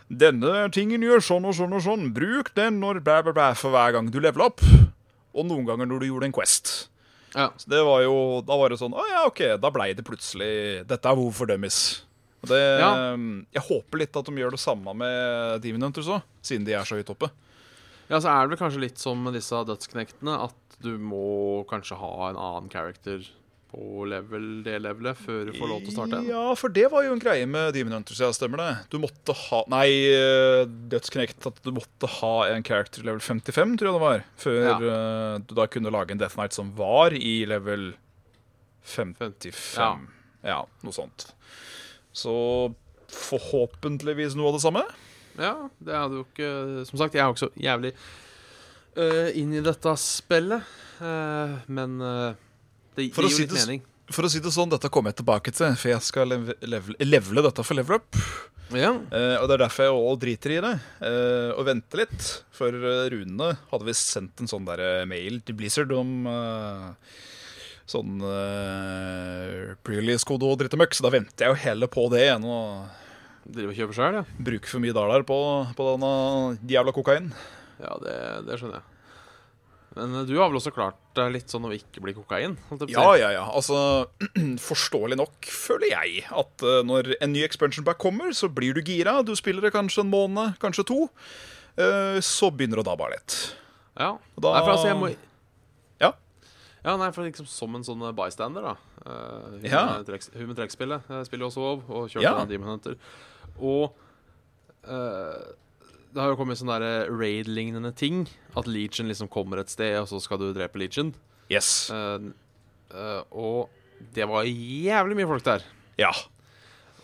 Denne tingen gjør sånn og sånn og sånn. Bruk den når blæ, blæ, blæ for hver gang du leveler opp. Og noen ganger når du gjorde en Quest. Ja. Så det var jo, Da var det sånn Å ja, OK, da blei det plutselig Dette er hvorfor. Og det, Ja. Jeg håper litt at de gjør det samme med Demon Hunters òg, siden de er så høyt oppe. ja, så er det vel kanskje litt som med disse dødsknektene, at du må kanskje ha en annen character på level, det levelet før du får lov til å starte en. Ja, for det var jo en greie med Demon Hunters, ja, stemmer det. Du måtte ha Nei, eh, Dødsknekt at du måtte ha en character level 55, tror jeg det var. Før Ja. eh, du da kunne lage en Death Knight som var i level 55. Ja, noe sånt. Så forhåpentligvis noe av det samme. Ja, det hadde jo ikke Som sagt, jeg er jo ikke så jævlig uh, inn i dette spillet. Uh, men uh, det, gir si jo litt det mening. For å si det sånn, dette kommer jeg tilbake til, for jeg skal lev level levele dette for level up. Ja. Uh, og det er derfor jeg òg driter i det, og venter litt. For runene hadde visst sendt en sånn der mail til Blizzard om eh, sånn uh, pre-release-kode og drittemøkk, så da venter jeg jo heller på det enn å Driver og kjøper sjøl, ja. bruke for mye dollar på, på denne jævla kokain. Ja, det, det skjønner jeg. Men øh, du har vel også klart deg litt sånn å ikke bli kokain? Ja, ja, ja. Altså, [clears throat] forståelig nok føler jeg at eh, når en ny expansion pack kommer, så blir du gira. Du spiller det kanskje en måned, kanskje to. Eh, så begynner det å dabbe av litt. Ja. Da- Nei, for altså, jeg må. Ja, nei, for liksom som en sånn bystander, da. Uh, hun Ja. med trekk- hun med trekkspillet uh, spiller jo også WoW, og kjørte Ja. Demon Hunter. Og uh, det har jo kommet sånne der raid-lignende ting. At Legion liksom kommer et sted, og så skal du drepe Legion. Yes. Uh, eh, og det var jævlig mye folk der. Ja.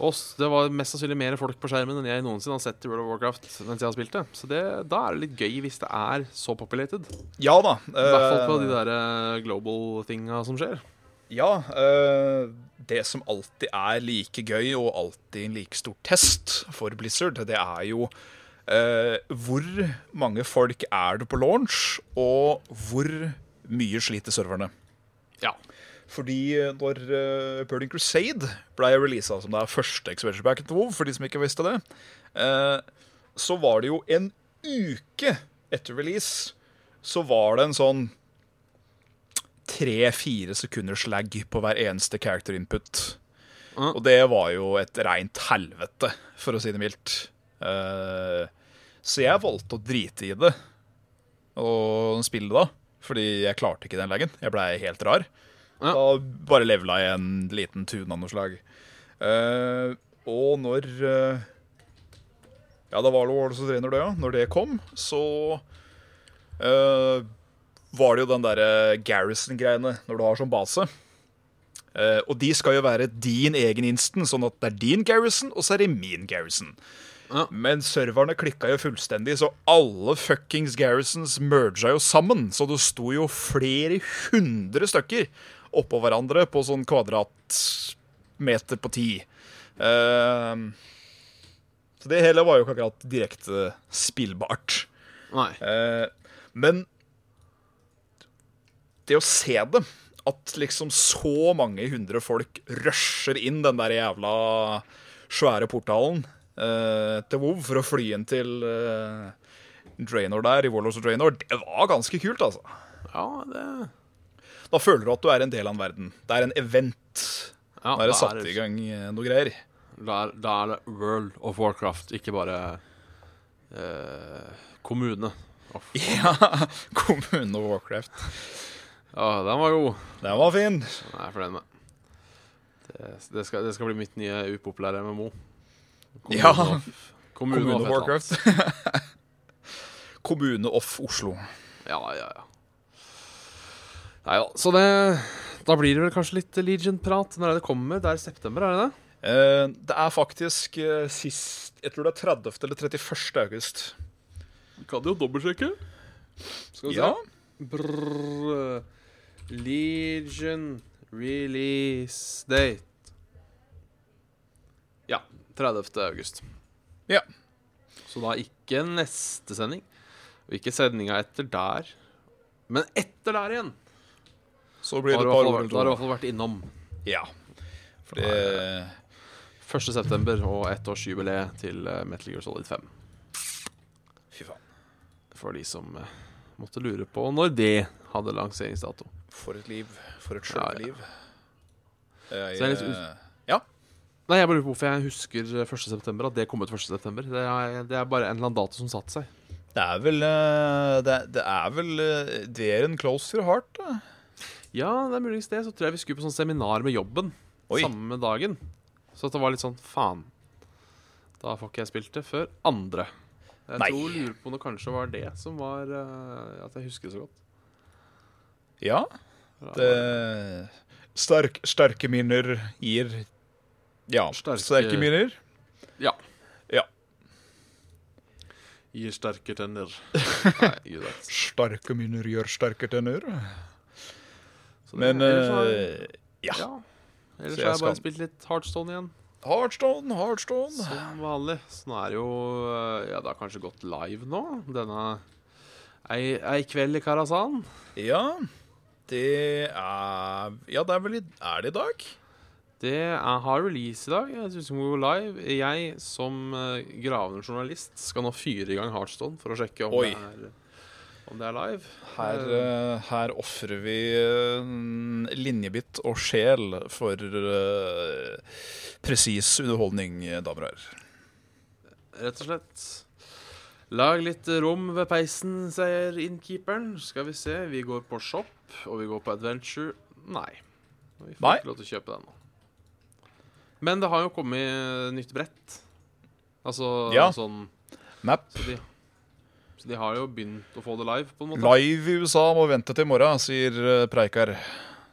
Og s- det var mest sannsynlig mer folk på skjermen enn jeg noensinne har sett i World of Warcraft mens jeg har spilt det. Så det, da er det litt gøy hvis det er så populated. Ja da. I hvert fall på eh, de der eh, global tinga som skjer. Ja. eh, det som alltid er like gøy, og alltid en like stor test for Blizzard, det er jo hvor mange folk er det på launch, og hvor mye sliter serverne. Ja. Fordi eh, når uh, Burning Crusade ble releasa som det er første expansion packen til WoW, for de som ikke visste det, uh, så var det jo en uke etter release så var det en sånn tre-fire sekunders lag på hver eneste character input. Mm. Og det var jo et reint helvete, for å si det mildt. Uh, så jeg valgte å drite i det og spille da. Fordi jeg klarte ikke den lagen. Jeg blei helt rar. Ja. Da bare levela jeg en liten tune av noe slag. Uh, og når uh, Ja, da var det Warlords of Draenor, det, ja. Når det kom, så uh, var det jo den derre Garrison-greiene når du har som base. Og de skal jo være din egen instant, sånn at det er din Garrison, og så er det min Garrison. Ja. Men serverne klikka jo fullstendig, så alle fuckings Garrisons merga jo sammen. Så det sto jo flere hundre stykker oppå hverandre på sånn kvadratmeter på ti. Eh, så det hele var jo ikke akkurat direkte spillbart. Nei. Eh, men det å se det, at liksom så mange hundre folk rusher inn den der jævla svære portalen eh, til WoW for å fly inn til eh, Draenor der, i Warlords of Draenor, det var ganske kult, altså. Ja, det Da føler du at du er en del av en verden. Det er en event. ja, Da er det satt er i gang eh, noe greier. Da er, da er det World of Warcraft, ikke bare eh, kommune. Of. [laughs] Ja, Kommune og Warcraft. Ja, den var god. Den var fin. Den er jeg fornøyd med. Det, det, skal, det skal bli mitt nye upopulære MMO. Kommune Ja. of- Kommune, [laughs] Kommune of Warcraft. Kommune off Oslo. Ja, ja, ja. Nei ja, Så det Da blir det vel kanskje litt Legion-prat når er det kommer. Det er i september, er det det? Eh, det er faktisk eh, sist Jeg tror det er 30. eller 31. august. Vi kan jo dobbeltsjekke. Skal vi Ja. se. Brrr. Legion release date. Ja. 30. august. Ja. Så da ikke neste sending, og ikke sendinga etter der. Men etter der igjen! Så blir det et par år da har du i hvert fall vært innom. Ja. For det 1. september og ettårsjubileet til eh, Metal Gear Solid 5. Fy faen. For de som eh, måtte lure på når det hadde lanseringsdato. For et liv. For et Ja, ja. Jeg, er eh, ja. Nei, jeg bare lurer på hvorfor jeg husker 1. september, at det kom ut 1. september. Det er, det er bare en eller annen dato som satte seg. Det er vel Det, er- det er vel Dear and close your heart, da. Ja, det er muligens det. Så tror jeg vi skulle på sånn seminar med jobben Oi. samme dagen. Så det var litt sånn faen. Da får ikke jeg spilt det før andre. Jeg Nei. tror lurer på om det kanskje var det som var uh, At jeg husker det så godt. Ja. Det stark, Sterke minner gir Ja, Sterke- sterke minner. Ja. Ja. Gir sterke tenner. [laughs] Nei. Sterke minner gjør sterke tenner. Så det- Men ellers har- eh, ja. ja. Ellers Så jeg har jeg bare skal- spilt litt Heartstone igjen. Heartstone, Heartstone. Som vanlig. Så nå er det jo eh, Ja, det har kanskje gått live nå. Denne Ei, ei kveld i Karasan. Ja, det er Ja, det er vel i Er det i dag? Det er, har release i dag. Jeg synes vi må gå live. Jeg som eh, gravende journalist skal nå fyre i gang Heartstone for å sjekke om, Oi. det er, om det er live. Her, eh, her ofrer vi eh, linjebitt og sjel for uh, presis underholdning, damer og herrer. Rett og slett. Lag litt rom ved peisen, sier innkeeperen. Skal vi se. Vi går på shop, og vi går på adventure. Nei. Vi får Nei. ikke lov til å kjøpe den nå. Men det har jo kommet nytt brett. Altså Ja. sånn Map. så de, så de har jo begynt å få det live, på en måte. Live i USA må vente til i morgen, sier eh, Preikar.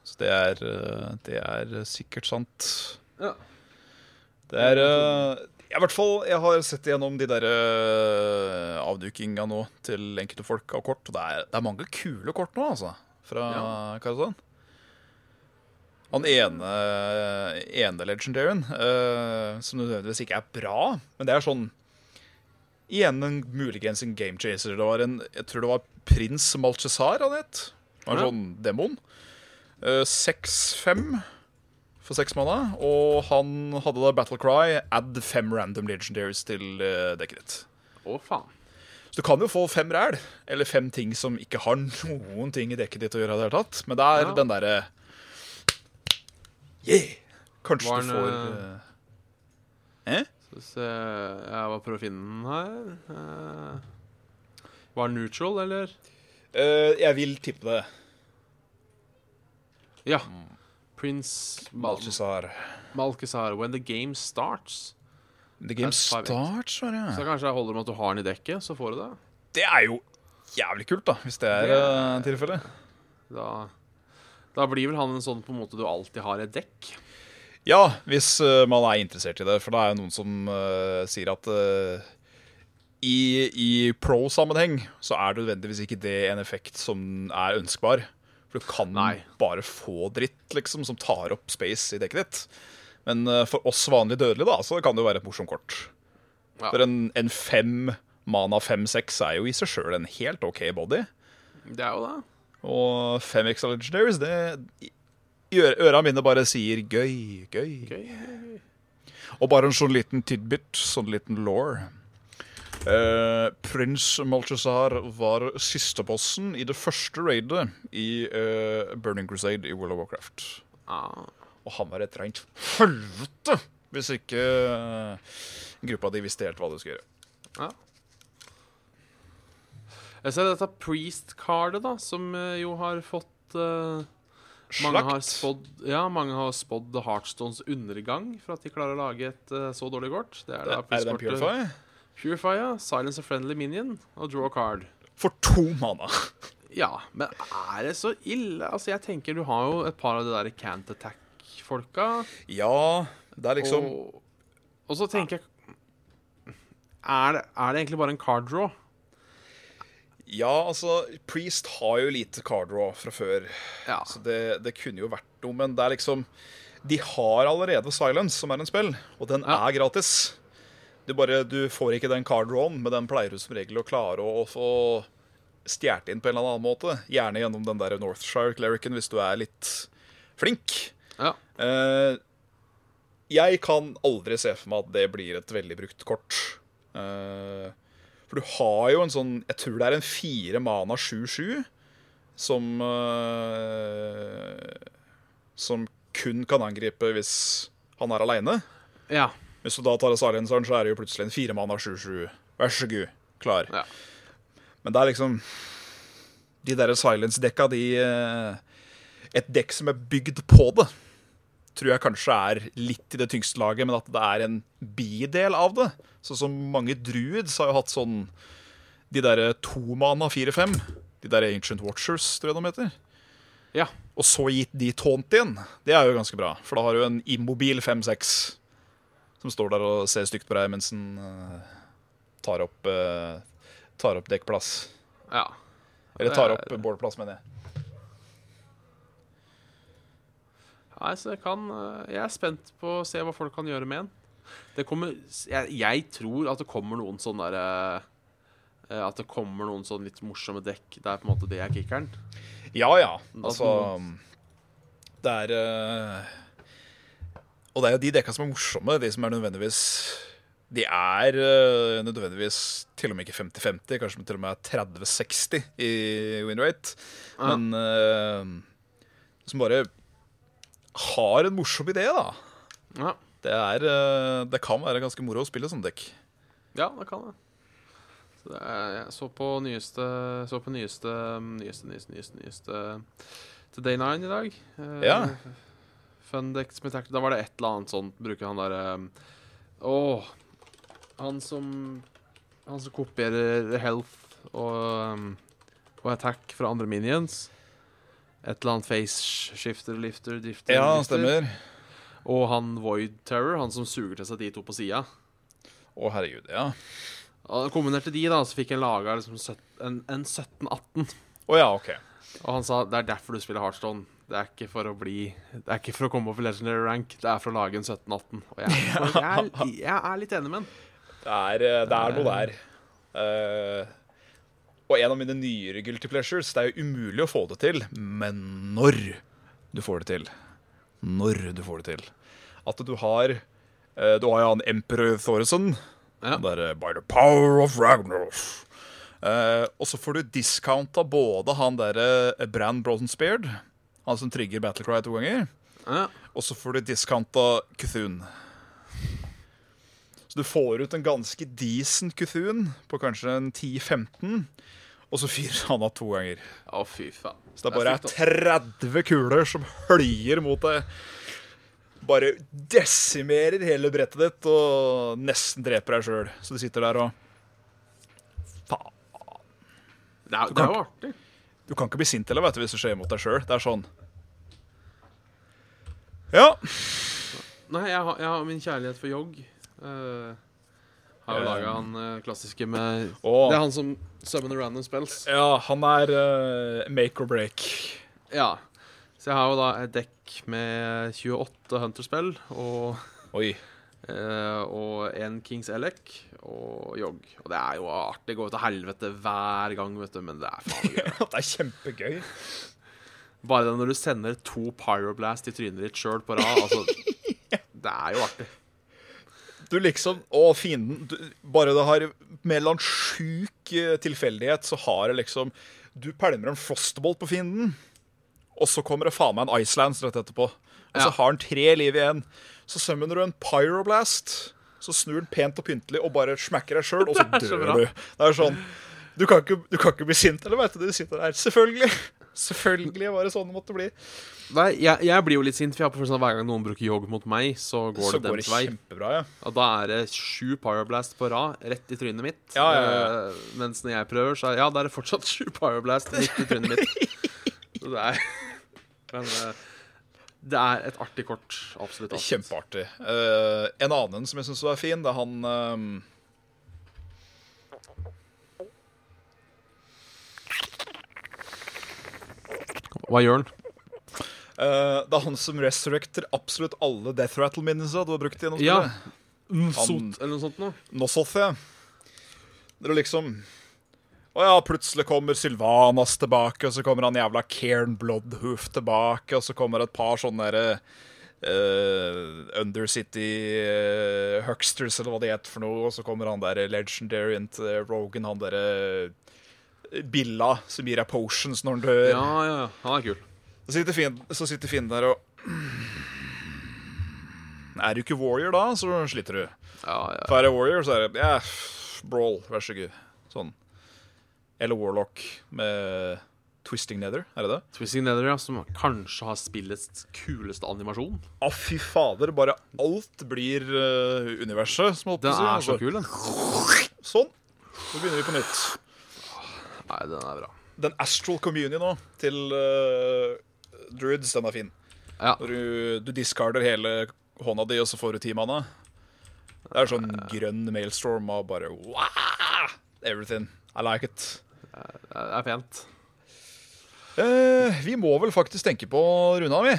Så det er, eh, det er sikkert sant. Ja. Det er eh, I hvert fall, jeg har sett igjennom de der avdukinga nå til enkelte folk av kort. Og det er, det er mange kule kort nå, altså. Fra Ja. Karazan. Han ene, ene legendaryen, uh, som nødvendigvis ikke er bra, men det er sånn Igjen en muligens en game chaser. Det var en, jeg tror det var prins Malchesar han het. Han var en Ja. sånn demon. Eh, 6-5 for seks måneder. Og han hadde da Battle Cry, add fem random legendaries til uh, dekket ditt. Å, faen. Så du kan jo få fem ræl, eller fem ting som ikke har noen ting i dekket ditt å gjøre. i det hele tatt Men det er Ja. den derre Yeah! Kanskje Var du får uh... eh? Skal vi se Jeg var prøver å finne den her. Eh, var den neutral, eller? Uh, Jeg vil tippe det. Ja. Prince Mal Malchisar. Malkesar. When the game starts. The game starts, var Så kanskje jeg holder med at du har den i dekket, så får du det. Det er jo jævlig kult, da, hvis det er Det eh, tilfellet. Da, da blir vel han en sånn på en måte du alltid har et dekk. Ja, hvis eh, man er interessert i det. For det er jo noen som uh, sier at uh, i, i pro-sammenheng så er det nødvendigvis ikke det en effekt som er ønskbar. For du kan Nei. bare få dritt liksom som tar opp space i dekket ditt. Men uh, for oss vanlige dødelige da, så kan det jo være et morsomt kort. Ja. For en, en fem mana 5-6 er jo i seg sjøl en helt OK body. Det er jo det. Og 5 extra legendaries, det Øra mine bare sier gøy, gøy. Gøy. Og bare en sånn liten tidbit, sånn liten law. Eh, Prins Malchazar var sistebossen i det første raidet i eh, Burning Crusade i World of Warcraft. Ah. Og han var et rent helvete hvis ikke eh, gruppa di visste helt hva de skulle gjøre. Ja. Jeg ser dette priest-cardet, da, som eh, jo har fått eh, mange har spådd Ja, mange har spådd Heartstones undergang for at de klarer å lage et uh, så dårlig kort. Det er, da Er det Purify? Purify, ja. Silence of friendly minion og draw a card. For to mana. [laughs] Ja, men er det så ille? Altså, jeg tenker du har jo et par av de der Cant Attack-folka. Ja, det er liksom og, og så tenker jeg er det, er det egentlig bare en card draw? Ja, altså, Priest har jo lite card draw fra før. Ja. Så det, det kunne jo vært noe, men det er liksom De har allerede Silence, som er en spill, og den Ja. er gratis. Du bare, du får ikke den card drawen, men den pleier du som regel å klare å, å få stjålet inn på en eller annen måte. Gjerne gjennom den der Northshire Clericen, hvis du er litt flink. ja. Uh, jeg kan aldri se for meg at det blir et veldig brukt kort. Eh, for du har jo en sånn Jeg tror det er en fire mana 7-7 som uh, Som kun kan angripe hvis han er aleine. ja. Hvis du da tar Silenceren, så er det jo plutselig en fire mana 7-7. Vær så god, klar. Ja. Men det er liksom De der silence-dekka, de eh, Et dekk som er bygd på det, tror jeg kanskje er litt i det tyngste laget, men at det er en bidel av det. Sånn som mange druids har jo hatt sånn De derre Tomana 4-5. De der Ancient Watchers, tror jeg de heter. ja. Og så gitt de taunt igjen. Det er jo ganske bra. For da har du en immobil 5-6 som står der og ser stygt på deg mens den eh, tar opp eh, Tar opp dekkplass. ja. Eller tar opp bålplass, mener jeg. Nei, så jeg kan eh, Jeg er spent på å se hva folk kan gjøre med den. Det kommer Jeg, jeg tror at det kommer noen sånn derre eh, At det kommer noen sånn litt morsomme dekk. Det er på en måte det er kickeren. Ja ja. Altså Det er eh, Og det er jo de dekka som er morsomme, de som er nødvendigvis De er eh, nødvendigvis til og med ikke 50-50, kanskje til og med 30-60 i win rate. Ja. Men eh, som bare har en morsom idé, da. Ja, Det, er, eh, det kan være ganske moro å spille sånn dekk. ja det kan det. Så det er, jeg så på nyeste Så på nyeste Nyeste, nyeste, nyeste, nyeste til Day 9 i dag. Eh, Ja. Fundex med. Da var det et eller annet sånt. Bruker han derre Åh Han som Han som kopierer health og, og attack fra andre minions. Et eller annet face shifter, lifter, drifter Ja, han stemmer. Og han Void Terror, han som suger til seg de to på sida. Å, herregud. Ja. Og Kombinerte de, da, så fikk jeg laga liksom en, en 17-18. Å ja, OK. Og han sa det er derfor du spiller Heartstone. Det er ikke for å bli Det er ikke for å komme opp i legendary rank, det er for å lage en 17-18. Og jeg, [laughs] jeg, er, jeg er litt enig med han. Det er, eh, det er noe der. Eh, og en av mine nyere guilty pleasures Det er jo umulig å få det til, men når du får det til. Når du får det til. At du har eh, Du har jo han Emperor Thoresen. Ja. Derre By the power of Ragnaros. Eh, og så får du discounta både han derre eh, Brann Brosenspeard, han som trigger Battlecry to ganger, Ja. og så får du discounta Kuthun. Så du får ut en ganske decent Kuthun på kanskje en 10-15, og så fyrer han av to ganger. Å, fy faen. Så det bare er sykt, altså. 30 kuler som høljer mot deg. Bare desimerer hele brettet ditt og nesten dreper deg sjøl. Så du sitter der og Faen. Det er, det er jo artig. Du kan ikke bli sint heller vet du, hvis det skjer mot deg sjøl. Det er sånn. Ja. Nei, jeg har, jeg har min kjærlighet for Yogg. Uh, har jo laga han uh, klassiske med Å. Det er han som summoner random spells. ja, han er uh, make or break. Ja. Så jeg har jo da et dekk med 28 Hunter-spill og, Oi. Uh, og en Kings Elec og Jogg. Og det er jo artig. Det går jo til helvete hver gang, vet du, men det er faen gøy. [laughs] det er kjempegøy. Bare det når du sender to Pyroblast i trynet ditt sjøl på rad, altså [laughs] Det er jo artig. Du liksom Å, fienden du, Bare det har med en eller annen sjuk eh, tilfeldighet, så har det liksom Du pælmer en frostbolt på fienden, og så kommer det faen meg en Icelands rett etterpå. Og så Ja. har han tre liv igjen. Så summoner du en Pyroblast. Så snur den pent og pyntelig og bare smekker deg sjøl, og så [laughs] dør du. Det er sånn Du kan ikke, du kan ikke bli sint, eller vet du? Du sitter der. Selvfølgelig. Selvfølgelig var det sånn det måtte bli. Nei, jeg, jeg blir jo litt sint, for jeg har på følelsen av hver gang noen bruker Yogg mot meg, så går Så det går det deres vei. kjempebra, ja. Og da er det sju Pyroblast på rad rett i trynet mitt. Ja, ja, ja. Uh, mens når jeg prøver, så er, ja, da er det fortsatt sju Pyroblast midt i trynet mitt. Så det er Men uh, det er et artig kort. Absolutt. Kjempeartig. Uh, en annen som jeg syns var fin, det er han Hva gjør den? Uh, Det er han som resurrecter absolutt alle Death Rattle-minnelser du har brukt gjennom Ja. spillet. Sot eller noe sånt noe? Nossoth, ja. Det er liksom Å ja, plutselig kommer Sylvanas tilbake, og så kommer han jævla Cairn Bloodhoof tilbake, og så kommer et par sånne derre uh, Undercity uh, Hucksters, eller hva det het for noe, og så kommer han der Legendary til Rogan, han derre Billa som gir deg potions når han dør. Ja, ja, ja. Han er kul. Så sitter Finn, så sitter Finn der og Er du ikke warrior da, så sliter du. Ja, ja. For er det warrior, så er det ja, brawl, vær så god. Sånn. Eller warlock med twisting nether, er det det? Twisting Nether, ja, som kanskje har spillets kuleste animasjon. Å, fy fader. Bare alt blir uh, universet, som holdt på å si. er så altså. kul, den. Sånn. Nå begynner vi på nytt. Nei, den er bra. Den astral communion òg, til uh, druids, den er fin. Ja. Når du, du discarder hele hånda di, og så får du ti manna. Det er sånn grønn mailstorm av bare wow, everything. I like it. Det er pent. Uh, vi må vel faktisk tenke på å vi.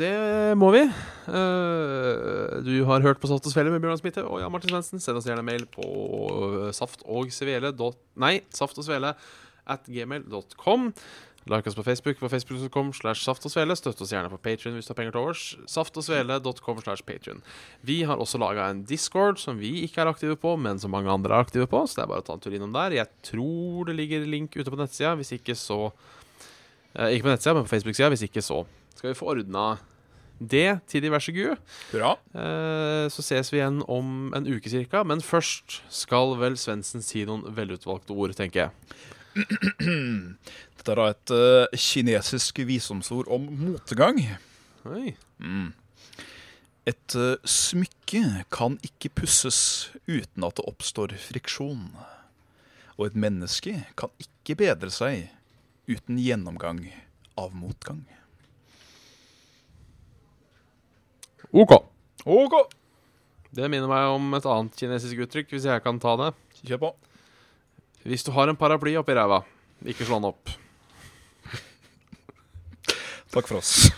Det må vi. Uh, du har hørt på Saft og Svele med Bjørnar Smitte og Jan Martin Svendsen. Send oss gjerne mail på saftogsvele saft og svele Nei, saft og svele at gmail.com. Like oss på Facebook på facebook.com slash saft og svele. Støtt oss gjerne på Patrion hvis du har penger til overs. Saftogsvele.com slash Patrion. Vi har også laga en Discord som vi ikke er aktive på, men som mange andre er aktive på. Så det er bare å ta en tur innom der. Jeg tror det ligger link ute på nettsida. Hvis ikke så eh, Ikke på nettsida, men på Facebook-sida. Hvis ikke så skal vi få ordna det til diverse gud. Bra. Eh, Så ses vi igjen om en uke cirka. Men først skal vel Svendsen si noen velutvalgte ord, tenker jeg. [clears throat] Dette er da et uh, kinesisk visdomsord om motgang. Oi. Et uh, smykke kan ikke pusses uten at det oppstår friksjon. Og et menneske kan ikke bedre seg uten gjennomgang av motgang. OK. OK, Det minner meg om et annet kinesisk uttrykk, hvis jeg kan ta det. kjør på. Hvis du har en paraply oppi ræva, ikke slå den opp. Takk for oss.